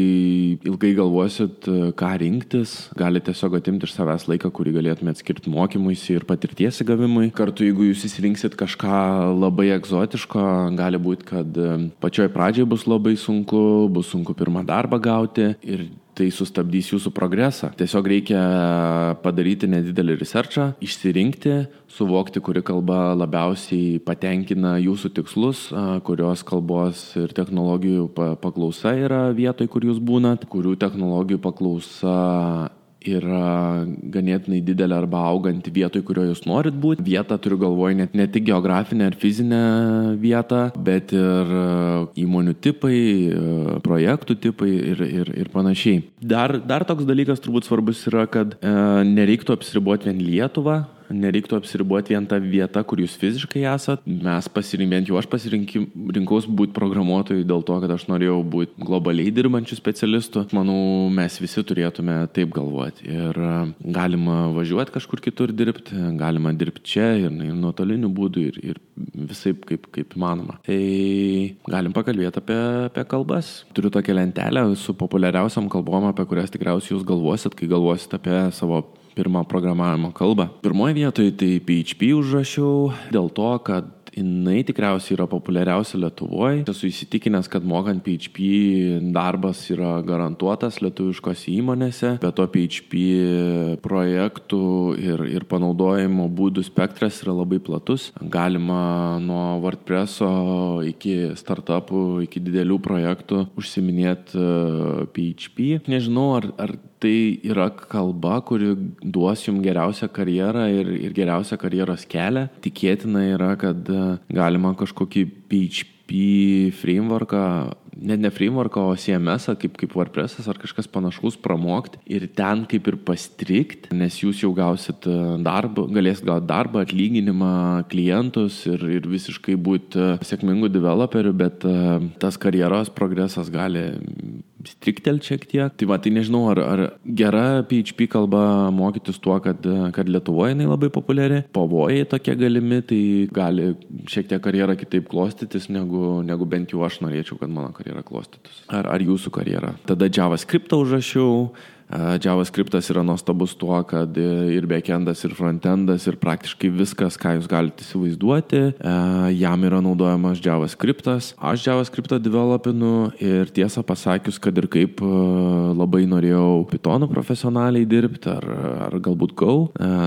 ilgai galvosit, ką rinktis, galite tiesiog atimti iš savęs laiką, kurį galėtumėte skirti mokymuisi ir patirties įgavimui. Kartu, jeigu jūs įsirinksit kažką labai egzotiško, gali būti, kad pačioj pradžioj bus labai sunku, bus sunku pirmą darbą gauti ir tai sustabdys jūsų progresą. Tiesiog reikia padaryti nedidelį researchą, išsirinkti, suvokti, kuri kalba labiausiai patenkina jūsų tikslus, kurios kalbos ir technologijų paklausa yra vietoj, kur jūs būnat, kurių technologijų paklausa yra ganėtinai didelė arba auganti vietoj, kurioje jūs norit būti. Vietą turiu galvoje net ne tik geografinę ar fizinę vietą, bet ir e, įmonių tipai, e, projektų tipai ir, ir, ir panašiai. Dar, dar toks dalykas turbūt svarbus yra, kad e, nereiktų apsiriboti vien Lietuvą, nereiktų apsiriboti vien tą vietą, kur jūs fiziškai esat. Mes pasirinkėm, jau aš pasirinkau būti programuotojui dėl to, kad aš norėjau būti globaliai dirbančių specialistų. Manau, mes visi turėtume taip galvoti. Ir e, galima važiuoti kažkur kitur dirbti, galima dirbti čia ir, ir nuotoliniu būdu ir, ir visai kaip, kaip įmanoma. Tai galim pakalbėti apie, apie kalbas. Turiu tokią lentelę su populiariausiam kalbom, apie kurias tikriausiai jūs galvosit, kai galvosit apie savo pirmą programavimo kalbą. Pirmoje vietoje tai PHP užrašiau dėl to, kad jinai tikriausiai yra populiariausia Lietuvoje. Esu įsitikinęs, kad mokant PHP darbas yra garantuotas lietuviškose įmonėse, bet to PHP projektų ir, ir panaudojimo būdų spektras yra labai platus. Galima nuo WordPress'o iki startupų, iki didelių projektų užsiminėti PHP. E, Nežinau, ar, ar tai yra kalba, kuri duos jums geriausią karjerą ir, ir geriausią karjeros kelią. Tikėtina yra, kad e, galima kažkokį PHP frameworką net ne frameworką, o CMS, kaip, kaip WordPress ar kažkas panašaus pramokti ir ten kaip ir pastrikti, nes jūs jau gausit e, darbą, galėsit gauti darbą, atlyginimą, klientus ir, ir visiškai būti e, sėkmingų developerių, bet tas karjeros progresas gali striktel šiek tiek. Tai va, tai nežinau, ar, ar gera PHP kalba mokytis tuo, kad, kad Lietuvoje jinai labai populiari, pavojai tokie galimi, tai gali šiek tiek karjerą kitaip klostytis, negu, negu bent jau aš norėčiau, kad mano karjera klostytųsi. Ar, ar jūsų karjera. Tada JavaScript užrašiau, JavaScriptas yra nuostabus tuo, kad ir backendas, ir frontendas, ir praktiškai viskas, ką jūs galite įsivaizduoti, jam yra naudojamas JavaScriptas. Aš JavaScriptą developinu ir tiesą pasakius, kad ir kaip labai norėjau Pythonu profesionaliai dirbti, ar, ar galbūt Go,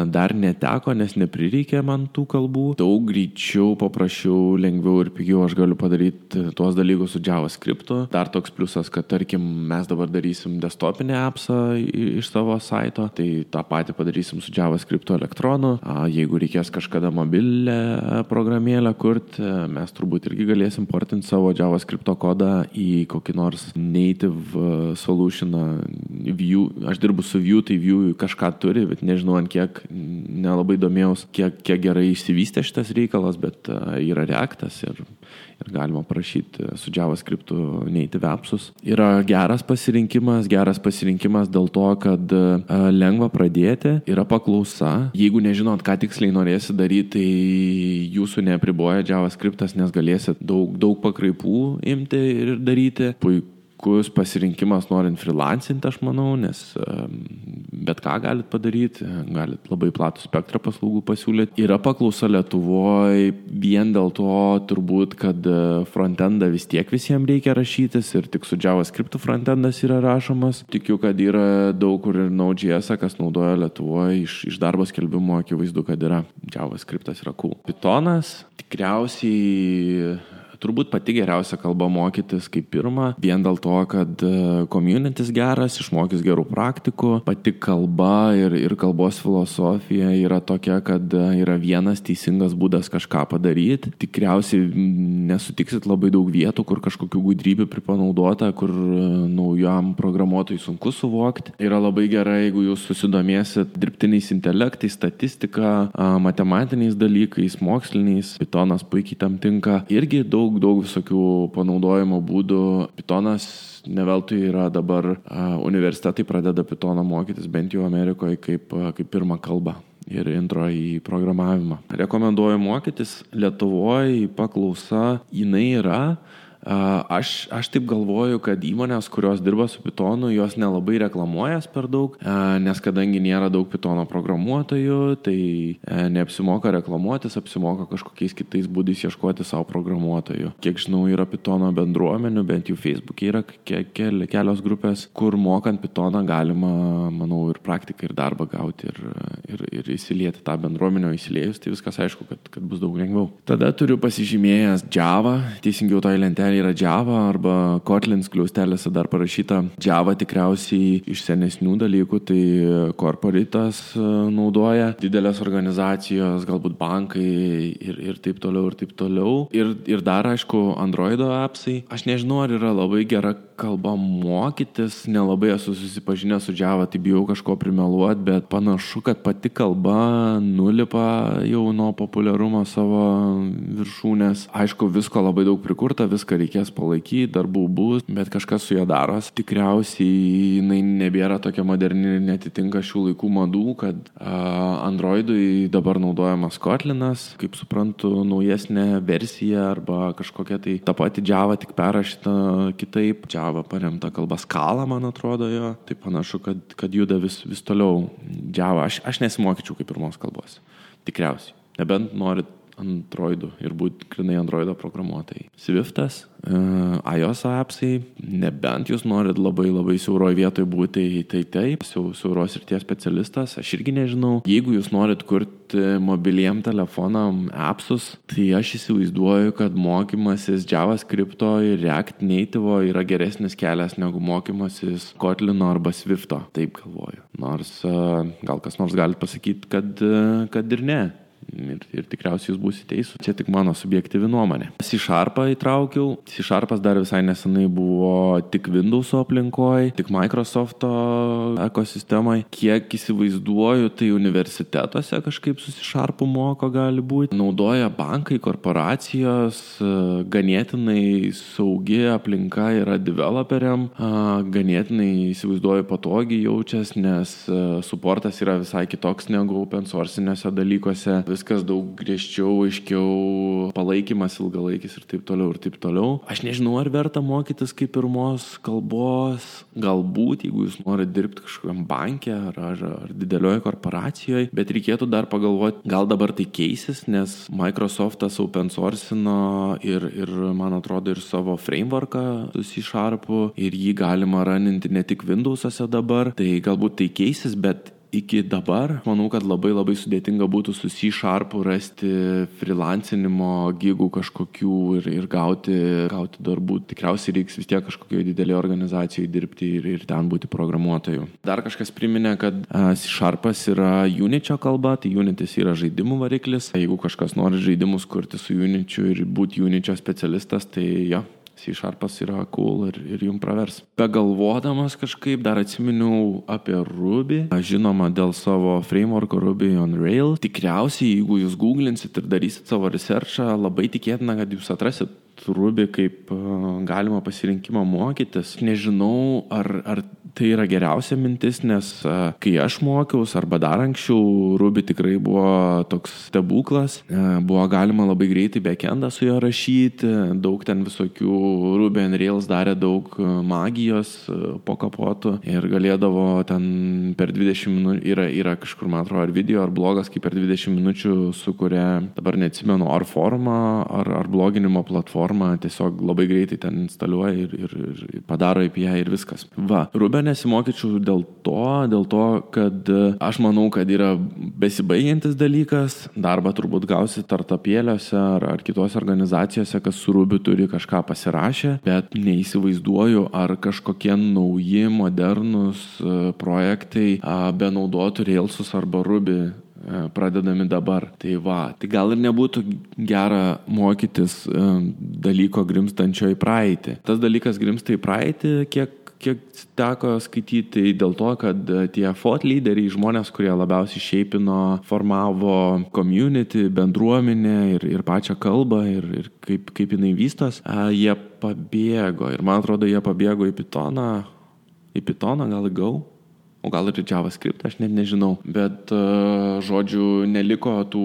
dar neteko, nes neprireikė man tų kalbų. Daug greičiau, paprasčiau, lengviau ir pigiau aš galiu padaryti tuos dalykus su JavaScriptu. Dar toks pliusas, kad tarkim mes dabar darysim desktopinę appsą iš savo saito, tai tą patį padarysim su JavaScript elektronu. Jeigu reikės kažkada mobilę programėlę kurti, mes turbūt irgi galėsim portinti savo JavaScript kodą į kokį nors native solutioną. View, aš dirbu su View, tai View kažką turi, bet nežinau, ant kiek nelabai domėjaus, kiek, kiek gerai išsivystė šitas reikalas, bet yra reaktas ir, ir galima prašyti su JavaScript native appsus. Yra geras pasirinkimas, geras pasirinkimas dėl to, kad lengva pradėti, yra paklausa. Jeigu nežinot, ką tiksliai norėsi daryti, tai jūsų neapriboja JavaScriptas, nes galėsit daug, daug pakraipų imti ir daryti. Puiku puikus pasirinkimas norint freelancinti, aš manau, nes bet ką galit padaryti, galit labai platų spektrą paslaugų pasiūlyti. Yra paklausa Lietuvoje vien dėl to turbūt, kad e, frontendą vis tiek visiems reikia rašytis ir tik su JavaScript frontendas yra rašomas. Tikiu, kad yra daug kur ir Node.js, kas naudoja Lietuvoje iš, iš darbo skelbimo, akivaizdu, kad yra JavaScriptas yra cool. Pythonas tikriausiai turbūt pati geriausia kalba mokytis kaip pirma, vien dėl to, kad e, communities geras, išmokys gerų praktikų, pati kalba ir, ir kalbos filosofija yra tokia, kad e, yra vienas teisingas būdas kažką padaryti. Tikriausiai nesutiksit labai daug vietų, kur kažkokių gudrybių pripanaudota, kur e, naujam programuotojui sunku suvokti. Yra labai gerai, jeigu jūs susidomėsit dirbtiniais intelektais, statistika, matematiniais dalykais, moksliniais. Pytonas puikiai tam tinka. Irgi daug daug, daug visokių panaudojimo būdų. Pitonas neveltui yra dabar universitetai pradeda Pitoną mokytis bent jau Amerikoje kaip, kaip pirmą kalbą. ir intro į programavimą. Rekomenduoju mokytis. Lietuvoje paklausa jinai yra, Aš, aš taip galvoju, kad įmonės, kurios dirba su Pythonu, jos nelabai reklamuojas per daug, nes kadangi nėra daug Pythono programuotojų, tai e, neapsimoka reklamuotis, apsimoka kažkokiais kitais būdais ieškoti savo programuotojų. Kiek žinau, yra Pythono bendruomenių, bent jau Facebook'e yra ke ke kelios grupės, kur mokant Pythoną galima, manau, ir praktiką, ir darbą gauti, ir, ir, ir įsilieti tą bendruomenę, įsiliejus, tai viskas aišku, kad, kad bus daug lengviau. Tada turiu pasižymėjęs Java, teisingiau toj lentelėje yra Java arba Kotlin skliaustelėse dar parašyta Java tikriausiai iš senesnių dalykų, tai korporitas e, naudoja, didelės organizacijos, galbūt bankai ir, ir taip toliau, ir taip toliau. Ir, ir dar, aišku, Androido appsai. Aš nežinau, ar yra labai gera kalba mokytis, nelabai esu susipažinęs su Java, tai bijau kažko primeluoti, bet panašu, kad pati kalba nulipa jau nuo populiarumo savo viršūnės. Aišku, visko labai daug prikurta, viską reikės palaikyti, darbų bus, bet kažkas su juo daros. Tikriausiai jinai nebėra tokia moderni ir netitinka šių laikų madų, kad Androidui dabar naudojamas Kotlinas, kaip suprantu, naujesnė versija arba kažkokia tai ta pati Java, tik perrašyta kitaip. Java paremta kalba skala, man atrodo jo. Tai panašu, kad, kad juda vis, vis toliau Java. Aš, aš nesimokyčiau kaip pirmos kalbos. Tikriausiai. Nebent norit Androidų ir būti grinai Androido programuotojai. Swiftas, uh, iOS appsai, nebent jūs norit labai labai siauroje vietoje būti, tai taip, siauros ir tie specialistas, aš irgi nežinau. Jeigu jūs norit kurti mobiliem telefonam appsus, tai aš įsivaizduoju, kad mokymasis JavaScript ir React Native yra geresnis kelias negu mokymasis Kotlino arba Swifto. Taip galvoju. Nors uh, gal kas nors gali pasakyti, kad, uh, kad ir ne ir, ir tikriausiai jūs būsite teisūs. Čia tik mano subjektyvi nuomonė. C-Sharpą įtraukiau. C-Sharpas dar visai nesenai buvo tik Windows aplinkoje, tik Microsoft'o ekosistemoje. Kiek įsivaizduoju, tai universitetuose kažkaip su C-Sharpu moko gali būti. Naudoja bankai, korporacijos, ganėtinai saugi aplinka yra developeriam, ganėtinai įsivaizduoju patogiai jaučias, nes suportas yra visai kitoks negu open sourcinėse dalykuose. Vis viskas daug griežčiau, aiškiau, palaikymas ilgalaikis ir taip toliau ir taip toliau. Aš nežinau, ar verta mokytis kaip pirmos kalbos, galbūt, jeigu jūs norite dirbti kažkokiam bankė ar, ar, ar didelioje korporacijoje, bet reikėtų dar pagalvoti, gal dabar tai keisis, nes Microsoftas open sourcino ir, ir man atrodo, ir savo frameworką su C Sharpu ir jį galima raninti ne tik Windows'ose dabar, tai galbūt tai keisis, bet iki dabar manau, kad labai labai sudėtinga būtų su C Sharpu rasti freelancinimo gigų kažkokių ir, ir gauti, gauti darbų. Tikriausiai reiks vis tiek kažkokioje didelėje organizacijoje dirbti ir, ir ten būti programuotoju. Dar kažkas priminė, kad C Sharpas yra Uničio kalba, tai Unitis yra žaidimų variklis. Jeigu kažkas nori žaidimus kurti su Uničiu ir būti Uničio specialistas, tai jo, C Sharpas yra cool ir, ir jums pravers. Begalvodamas kažkaip dar atsiminiau apie Ruby, žinoma dėl savo frameworko Ruby on Rail. Tikriausiai, jeigu jūs googlinsit ir darysit savo researchą, labai tikėtina, kad jūs atrasit Ruby kaip galima pasirinkimą mokytis. Nežinau, ar, ar tai yra geriausia mintis, nes kai aš mokiausi arba dar anksčiau, Ruby tikrai buvo toks stebuklas. Buvo galima labai greitai backendą su juo rašyti, daug ten visokių Ruby and Rails darė daug magijos po kapotu ir galėdavo ten per 20 minučių, yra, yra kažkur, man atrodo, ar video, ar blogas, kaip per 20 minučių sukuria, dabar neatsimenu, ar formą, ar, ar bloginimo platformą platformą tiesiog labai greitai ten instaliuoja ir, ir, ir padaro apie ją ir viskas. Va, Rubė nesimokyčiau dėl to, dėl to, kad aš manau, kad yra besibaigiantis dalykas, darbą turbūt gausi tartapėliuose ar, ar kitose organizacijose, kas su Rubiu turi kažką pasirašę, bet neįsivaizduoju, ar kažkokie nauji, modernus e, projektai be naudotų Railsus arba Ruby E, pradedami dabar. Tai va, tai gal ir nebūtų gera mokytis e, dalyko grimstančio į praeitį. Tas dalykas grimsta į praeitį, kiek kiek teko skaityti dėl to, kad tie FOT lyderiai, žmonės, kurie labiausiai šeipino, formavo community, bendruomenę ir, ir pačią kalbą ir, ir kaip, kaip jinai vystos, jie pabėgo. Ir man atrodo, jie pabėgo į Pitoną, į Pitoną gal Gau, o gal ir JavaScript, aš net nežinau. Bet, uh, žodžiu, neliko tų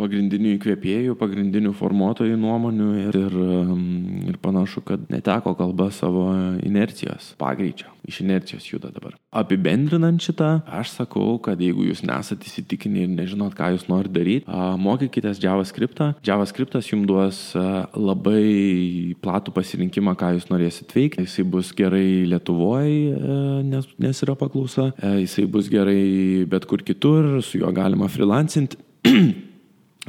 pagrindinių įkvėpėjų, pagrindinių formuotojų nuomonių ir, ir, um, ir panašu, kad neteko kalba savo inercijos, pagreičio. Iš inercijos juda dabar. Apibendrinant šitą, aš sakau, kad jeigu jūs nesate įsitikinę ir nežinot, ką jūs norite daryti, mokykitės JavaScriptą. JavaScriptas jums duos labai platų pasirinkimą, ką jūs norėsit veikti. Jisai bus gerai Lietuvoje, nes, nes yra paklausa E, jisai bus gerai bet kur kitur, su juo galima freelancinti.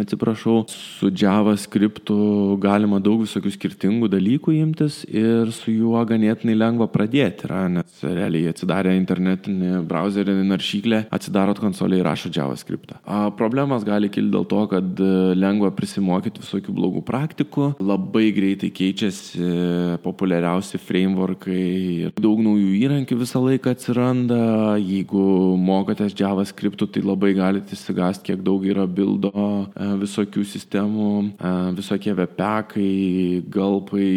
atsiprašau, su JavaScriptu galima daug visokių skirtingų dalykų imtis ir su juo ganėtinai lengva pradėti, yra, nes realiai atsidarę internetinį browserį naršyklę, atsidarot konsolę ir rašo JavaScriptą. A, problemas gali kilti dėl to, kad e, lengva prisimokyti visokių blogų praktikų, labai greitai keičiasi populiariausi frameworkai daug naujų įrankių visą laiką atsiranda. Jeigu mokotės JavaScriptu, tai labai galite įsigasti, kiek daug yra bildo e, visokių sistemų, visokie vepekai, galpai,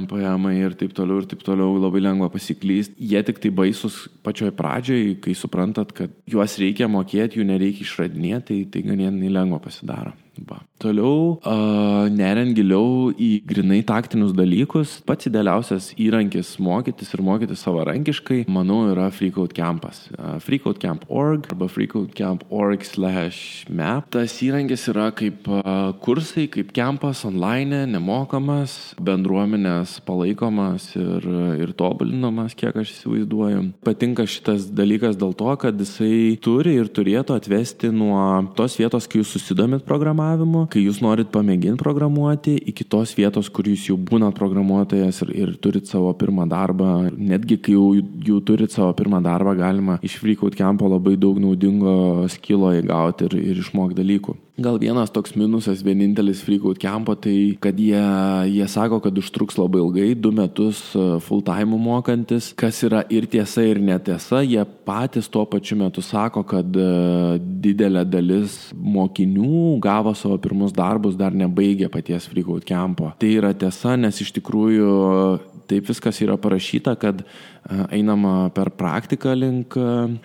MPM ir taip toliau ir taip toliau labai lengva pasiklysti. Jie tik tai baisus pačioj pradžioj, kai suprantat, kad juos reikia mokėti, jų nereikia išradinėti, tai, tai ganėtinai lengva pasidaro. Va. Toliau, uh, neriant giliau į grinai taktinius dalykus, pats idealiausias įrankis mokytis ir mokytis savarankiškai, manau, yra Freakout Campas. Uh, freakoutcamp.org arba freakoutcamp.org slash map. Tas įrankis yra kaip uh, kursai, kaip campas online, nemokamas, bendruomenės palaikomas ir, ir tobulinamas, kiek aš įsivaizduoju. Patinka šitas dalykas dėl to, kad jisai turi ir turėtų atvesti nuo tos vietos, kai jūs susidomit programavimu, kai jūs norit pamėginti programuoti, iki tos vietos, kur jūs jau būnat programuotojas ir, ir turit savo pirmą darbą. Netgi kai jau, jau turit savo pirmą darbą, galima iš Freakout Campo labai daug naudingo skilo įgauti ir, ir išmokti dalykų. Gal vienas toks minusas, vienintelis Freakout Campo, tai kad jie, jie sako, kad užtruks labai ilgai, du metus e, full time mokantis, kas yra ir tiesa, ir netiesa. Jie patys tuo pačiu metu sako, kad e, didelė dalis mokinių gavo savo pirmus darbus dar nebaigę paties Freakout Campo. Tai yra tiesa, nes iš tikrųjų taip viskas yra parašyta, kad einama per praktiką link,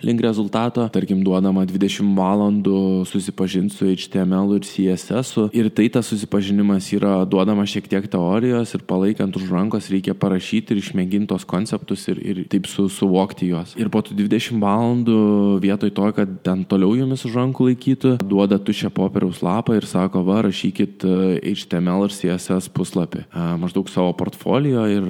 link rezultato, tarkim, duodama 20 valandų susipažinti su HTML ir CSS. -u. Ir tai tas susipažinimas yra duodama šiek tiek teorijos ir palaikant už rankos reikia parašyti ir išmėginti tos konceptus ir, ir taip su, suvokti juos. Ir po tų 20 valandų vietoj to, kad ten toliau jumis už rankų laikytų, duoda tušę popieriaus lapą ir sako, va, rašykit HTML ir CSS puslapį. Maždaug savo portfolio ir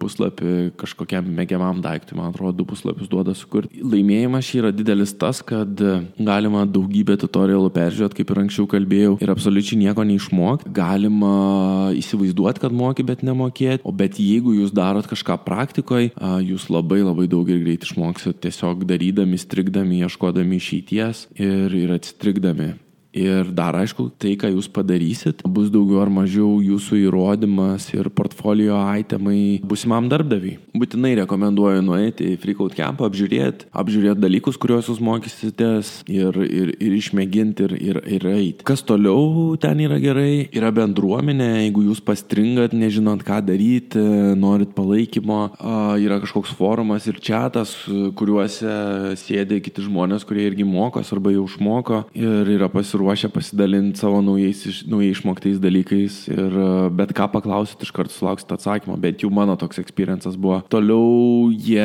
puslapį kažkokiam mėgiamam vienam daiktui, man atrodo, du puslapius duoda sukurti. Laimėjimas čia yra didelis tas, kad galima daugybę tutorialų peržiūrėti, kaip ir anksčiau kalbėjau, ir absoliučiai nieko neišmokti. Galima įsivaizduoti, kad moki, bet nemokėti. O bet jeigu jūs darot kažką praktikoje, jūs labai labai daug ir greit išmoksit tiesiog darydami, strikdami, ieškodami išeities ir, ir atsitrikdami. Ir dar aišku, tai, ką jūs padarysit, bus daugiau ar mažiau jūsų įrodymas ir portfolio itemai busimam darbdaviui. Būtinai rekomenduoju nueiti į Freakout Camp, apžiūrėti, apžiūrėti dalykus, kuriuos jūs mokysitės ir, ir, ir išmėginti ir, ir, ir eiti. Kas toliau ten yra gerai, yra bendruomenė, jeigu jūs pastringat, nežinot, ką daryti, norit palaikymo, yra kažkoks forumas ir čatas, kuriuose sėdė kiti žmonės, kurie irgi mokos arba jau išmoko ir yra pasiruošę pasiruošę pasidalinti savo naujais, naujai išmoktais dalykais ir e, bet ką paklausit, iš karto sulauksit atsakymą, bet jau mano toks experiences buvo. Toliau jie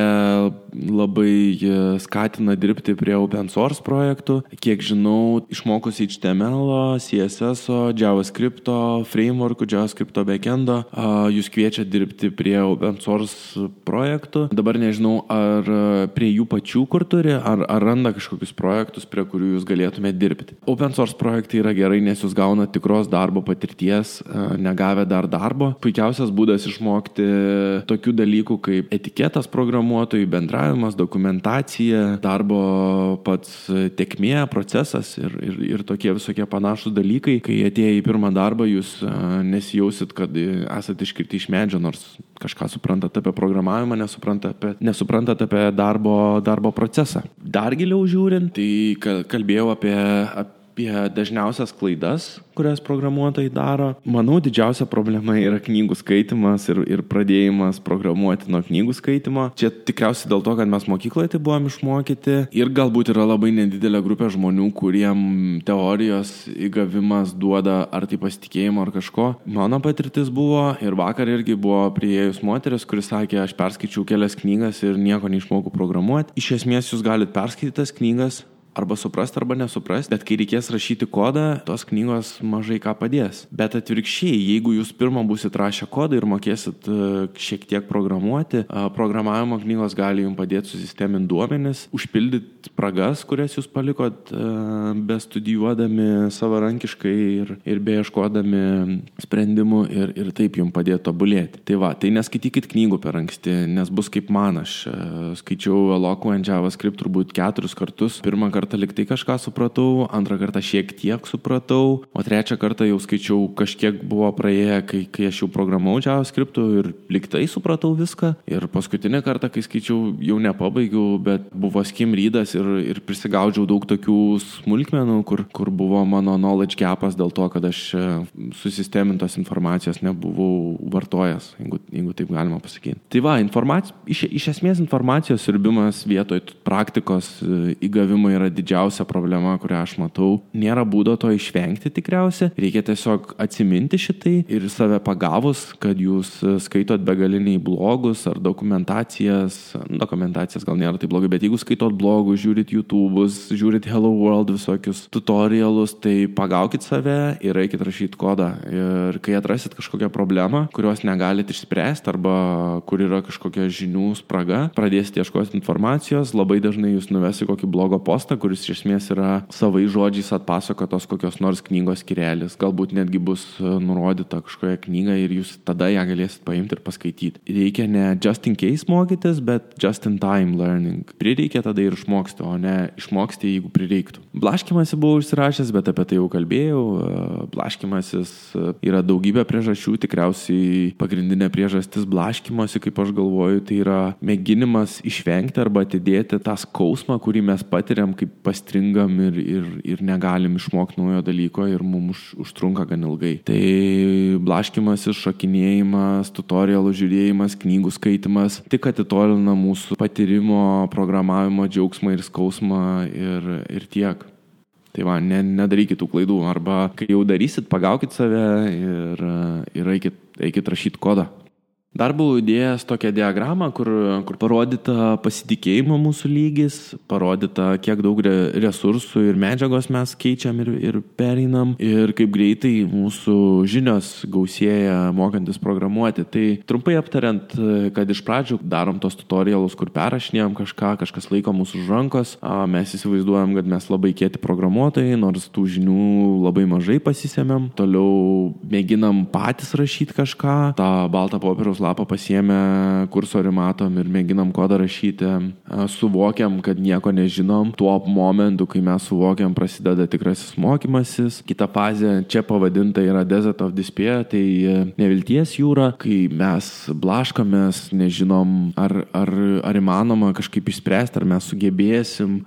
labai skatina dirbti prie open source projektų. Kiek žinau, išmokus HTML, CSS, JavaScript, frameworkų, JavaScript backendo, jūs kviečia dirbti prie open source projektų. Dabar nežinau, ar prie jų pačių kur turi, ar, ar randa kažkokius projektus, prie kurių jūs galėtumėte dirbti. Open source projektai yra gerai, nes jūs gaunate tikros darbo patirties, e, negavę dar darbo. Puikiausias būdas išmokti tokių dalykų kaip etiketas programuotojų, bendravimas, dokumentacija, darbo pats tekmė, procesas ir, ir, ir tokie visokie panašus dalykai. Kai atėję į pirmą darbą, jūs e, nesijausit, kad esate iškirti iš medžio, nors kažką suprantate apie programavimą, nesuprantate apie, nesuprantate apie darbo, darbo procesą. Dar giliau žiūrint, tai kalbėjau apie, apie apie dažniausias klaidas, kurias programuotojai daro. Manau, didžiausia problema yra knygų skaitimas ir, ir pradėjimas programuoti nuo knygų skaitimo. Čia tikriausiai dėl to, kad mes mokykloje tai buvom išmokyti ir galbūt yra labai nedidelė grupė žmonių, kuriem teorijos įgavimas duoda ar tai pasitikėjimo ar kažko. Mano patirtis buvo ir vakar irgi buvo prieėjus moteris, kuris sakė, aš perskaičiau kelias knygas ir nieko neišmokau programuoti. Iš esmės jūs galite perskaityti tas knygas, arba suprast, arba nesuprast, bet kai reikės rašyti kodą, tos knygos mažai ką padės. Bet atvirkščiai, jeigu jūs pirmą busit rašę kodą ir mokėsit e, šiek tiek programuoti, programavimo knygos gali jums padėti susisteminti duomenis, užpildyti spragas, kurias jūs palikot e, be studijuodami savarankiškai ir, ir be ieškodami sprendimų ir, ir taip jums padėti tobulėti. Tai va, tai neskaitykit knygų per anksti, nes bus kaip man, aš e, skaičiau Eloquent JavaScript turbūt keturis kartus. Pirmą kartą kartą liktai kažką supratau, antrą kartą šiek tiek supratau, o trečią kartą jau skaičiau kažkiek buvo praėję, kai, kai aš jau programavau JavaScript ir liktai supratau viską. Ir paskutinę kartą, kai skaičiau, jau nepabaigiau, bet buvo skimrydas ir, ir prisigaudžiau daug tokių smulkmenų, kur, kur buvo mano knowledge gapas dėl to, kad aš e, susistemintos informacijos nebuvau vartojęs, jeigu, jeigu taip galima pasakyti. Tai va, iš, iš esmės informacijos sirbimas vietoj praktikos e, įgavimo yra didžiausia problema, kurią aš matau. Nėra būdo to išvengti tikriausiai. Reikia tiesiog atsiminti šitai ir save pagavus, kad jūs skaitot begaliniai blogus ar dokumentacijas. Dokumentacijas gal nėra taip blogai, bet jeigu skaitot blogus, žiūrit YouTube'us, žiūrit Hello World visokius tutorialus, tai pagaukit save ir eikit rašyti kodą. Ir kai atrasit kažkokią problemą, kurios negalit išspręsti arba kur yra kažkokia žinių spraga, pradėsite ieškoti informacijos, labai dažnai jūs nuvesi kokį blogą postą, kuris iš esmės yra savai žodžiais atpasakotos kokios nors knygos skirelis. Galbūt netgi bus e, nurodyta kažkokia knyga ir jūs tada ją galėsit paimti ir paskaityti. Reikia ne just in case mokytis, bet just in time learning. Prireikia tada ir išmoksti, o ne išmoksti, jeigu prireiktų. Blaškimasi buvau užsirašęs, bet apie tai jau kalbėjau. E, blaškimasis e, yra daugybė priežasčių, tikriausiai pagrindinė priežastis blaškimosi, kaip aš galvoju, tai yra mėginimas išvengti arba atidėti tą skausmą, kurį mes patiriam kaip pastringam ir, ir, ir negalim išmokti naujo dalyko ir mums už, užtrunka gan ilgai. Tai blaškimasis, šokinėjimas, tutorialų žiūrėjimas, knygų skaitimas tik atitolina mūsų patyrimo, programavimo džiaugsmą ir skausmą ir, ir tiek. Tai va, ne, nedarykit tų klaidų. Arba kai jau darysit, pagaukit save ir, ir eikit, eikit rašyti kodą. Dar buvau įdėjęs tokią diagramą, kur, kur parodyta pasitikėjimo mūsų lygis, parodyta, kiek daug resursų ir medžiagos mes keičiam ir, ir pereinam, ir kaip greitai mūsų žinios gausėja mokantis programuoti. Tai trumpai aptariant, kad iš pradžių darom tos tutorialus, kur perrašinėjom kažką, kažkas laiko mūsų rankos, mes įsivaizduojam, kad mes labai kieti programuotojai, nors tų žinių labai mažai pasisėmėm. Toliau mėginam patys rašyti kažką, tą baltą popieriaus lapą pasiemę kursorių matom ir mėginam kodą rašyti, suvokiam, kad nieko nežinom. Tuo momentu, kai mes suvokiam, prasideda tikrasis mokymasis. Kita fazė čia pavadinta yra Desert of Despair, tai e, nevilties jūra, kai mes blaškomės, nežinom, ar, ar, ar įmanoma kažkaip išspręsti, ar mes sugebėsim,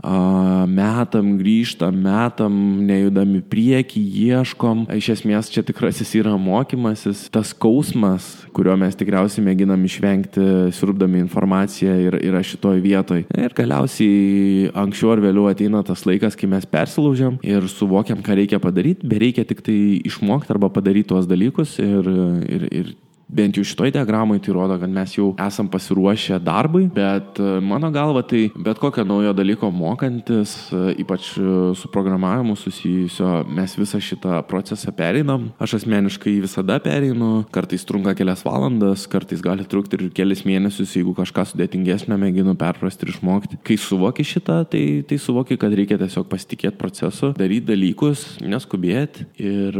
metam grįžtam, metam, nejudami prieki, ieškom. Iš esmės čia tikrasis yra mokymasis, tas skausmas, kurio mes tikriausiai galiausiai mėginam išvengti, siurbdami informaciją ir yra šitoj vietoj. Ir galiausiai anksčiau ar vėliau ateina tas laikas, kai mes persilaužiam ir suvokiam, ką reikia padaryti, bereikia tik tai išmokti arba padaryti tuos dalykus ir, ir, ir bent jau šitoj diagramai tai rodo, kad mes jau esam pasiruošę darbui, bet e, mano galva tai bet kokio naujo dalyko mokantis, e, ypač e, su programavimu susijusio, mes visą šitą procesą pereinam. Aš asmeniškai visada pereinu, kartais trunka kelias valandas, kartais gali trukti ir kelias mėnesius, jeigu kažką sudėtingesnio mėginu perprasti ir išmokti. Kai suvoki šitą, tai, tai suvoki, kad reikia tiesiog pasitikėti procesu, daryti dalykus, neskubėti ir,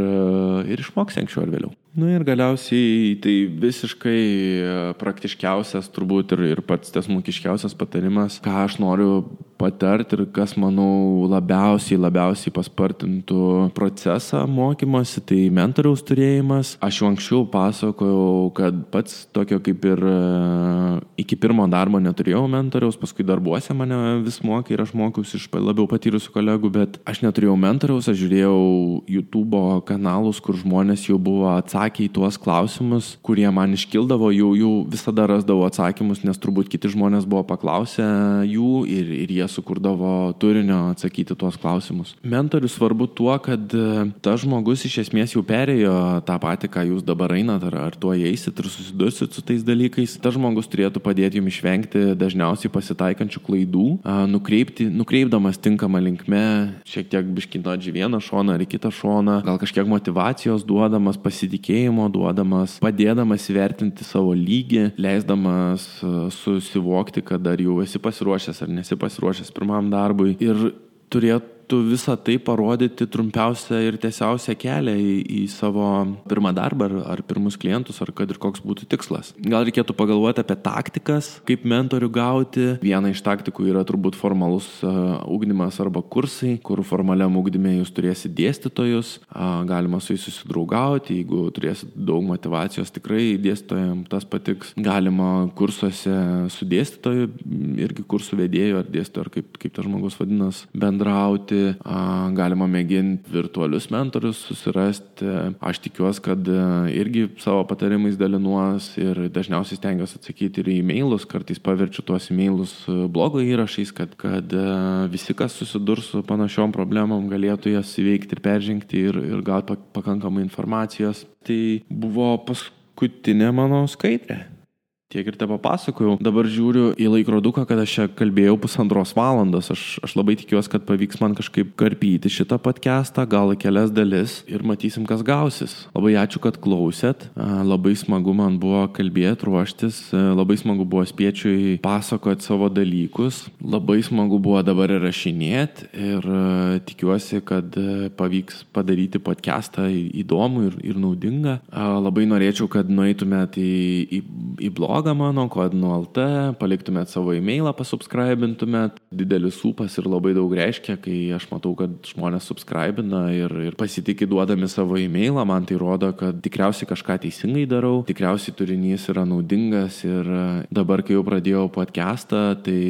ir išmokti anksčiau ar vėliau. Na nu ir galiausiai tai visiškai e, praktiškiausias turbūt ir, ir pats tiesmukiškiausias patarimas, ką aš noriu patart ir kas, manau, labiausiai, labiausiai paspartintų procesą mokymosi, tai mentoriaus turėjimas. Aš jau anksčiau pasakojau, kad pats tokio kaip ir e, iki pirmo darbo neturėjau mentoriaus, paskui darbuose mane vis mokė ir aš mokiausi iš labiau patyrusių kolegų, bet aš neturėjau mentoriaus, aš žiūrėjau YouTube kanalus, kur žmonės jau buvo atsakę į tuos klausimus, kurie man iškildavo, jau, jau visada rasdavau atsakymus, nes turbūt kiti žmonės buvo paklausę jų ir, ir jie sukurdavo turinio atsakyti tuos klausimus. Mentorius svarbu tuo, kad e, tas žmogus iš esmės jau perėjo tą patį, ką jūs dabar einat, ar, ar tuo eisit ir susidursit su tais dalykais. Tas žmogus turėtų padėti jums išvengti dažniausiai pasitaikančių klaidų, nukreipti, nukreipdamas tinkamą linkmę, šiek tiek biškinot į vieną šoną ar kitą šoną, gal kažkiek motivacijos duodamas, pasitikėjimo duodamas, padėdamas įvertinti savo lygį, leisdamas susivokti, kad ar jau esi pasiruošęs ar nesi pasiruošęs pirmam darbui. Ir turėtų tu visą tai parodyti trumpiausią ir tiesiausią kelią į, į savo pirmą darbą ar, ar pirmus klientus, ar kad ir koks būtų tikslas. Gal reikėtų pagalvoti apie taktikas, kaip mentorių gauti. Viena iš taktikų yra turbūt formalus uh, ugdymas arba kursai, kur formaliam ugdymė jūs turėsite dėstytojus, uh, galima su jais susidraugauti, jeigu turėsite daug motivacijos, tikrai dėstytojams tas patiks. Galima kursuose su dėstytoju, irgi kursų vedėju ar dėstytoju, ar kaip, kaip tas žmogus vadinas, bendrauti susirasti, galima mėginti virtualius mentorius susirasti. Aš tikiuosi, kad irgi savo patarimais dalinuos ir dažniausiai stengiuosi atsakyti ir į e-mailus, kartais paverčiu tuos e-mailus blogo įrašais, kad, kad visi, kas susidurs su panašiom problemom, galėtų jas įveikti ir peržengti ir, ir gauti pakankamai informacijos. Tai buvo paskutinė mano skaidrė. Tiek ir te papasakojau. Dabar žiūriu į laikroduką, kad aš čia kalbėjau pusantros valandos. Aš, aš labai tikiuosi, kad pavyks man kažkaip karpyti šitą podcastą, gal kelias dalis ir matysim, kas gausis. Labai ačiū, kad klausėt. Labai smagu man buvo kalbėti, ruoštis. Labai smagu buvo spiečiui pasakoti savo dalykus. Labai smagu buvo dabar įrašinėti ir tikiuosi, kad pavyks padaryti podcastą įdomų ir, ir naudingą. Labai norėčiau, kad nueitumėt į, į, į blogą blogą mano, kodinu.lt, paliktumėt savo e-mailą, pasubscribintumėt. Didelis ūpas ir labai daug reiškia, kai aš matau, kad žmonės subscribina ir, ir pasitikė duodami savo e-mailą, man tai rodo, kad tikriausiai kažką teisingai darau, tikriausiai turinys yra naudingas ir e, dabar, kai jau pradėjau podcastą, tai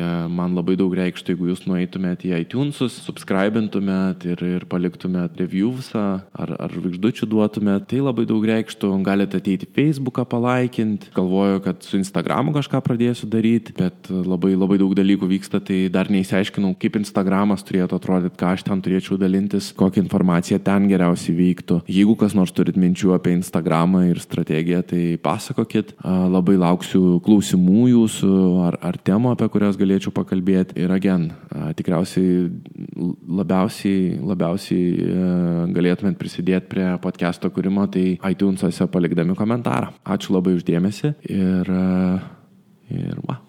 e, man labai daug reikštų, jeigu jūs nueitumėt į iTunesus, subscribintumėt ir, ir paliktumėt reviewsą ar, ar žvaigždučių duotumėt, tai labai daug reikštų, galite ateiti Facebooką palaikinti, galvoju, galvoju, kad su Instagramu kažką pradėsiu daryti, bet labai labai daug dalykų vyksta, tai dar neįsiaiškinau, kaip Instagramas turėtų atrodyti, ką aš ten turėčiau dalintis, kokią informaciją ten geriausiai vyktų. Jeigu kas nors turit minčių apie Instagramą ir strategiją, tai pasakokit. Labai lauksiu klausimų jūsų ar, ar temų, apie kurias galėčiau pakalbėti. Ir agen, tikriausiai labiausiai, labiausiai e, galėtumėt prisidėti prie podcast'o kūrimo, tai iTunes'ose palikdami komentarą. Ačiū labai uždėmesi ir, ir va.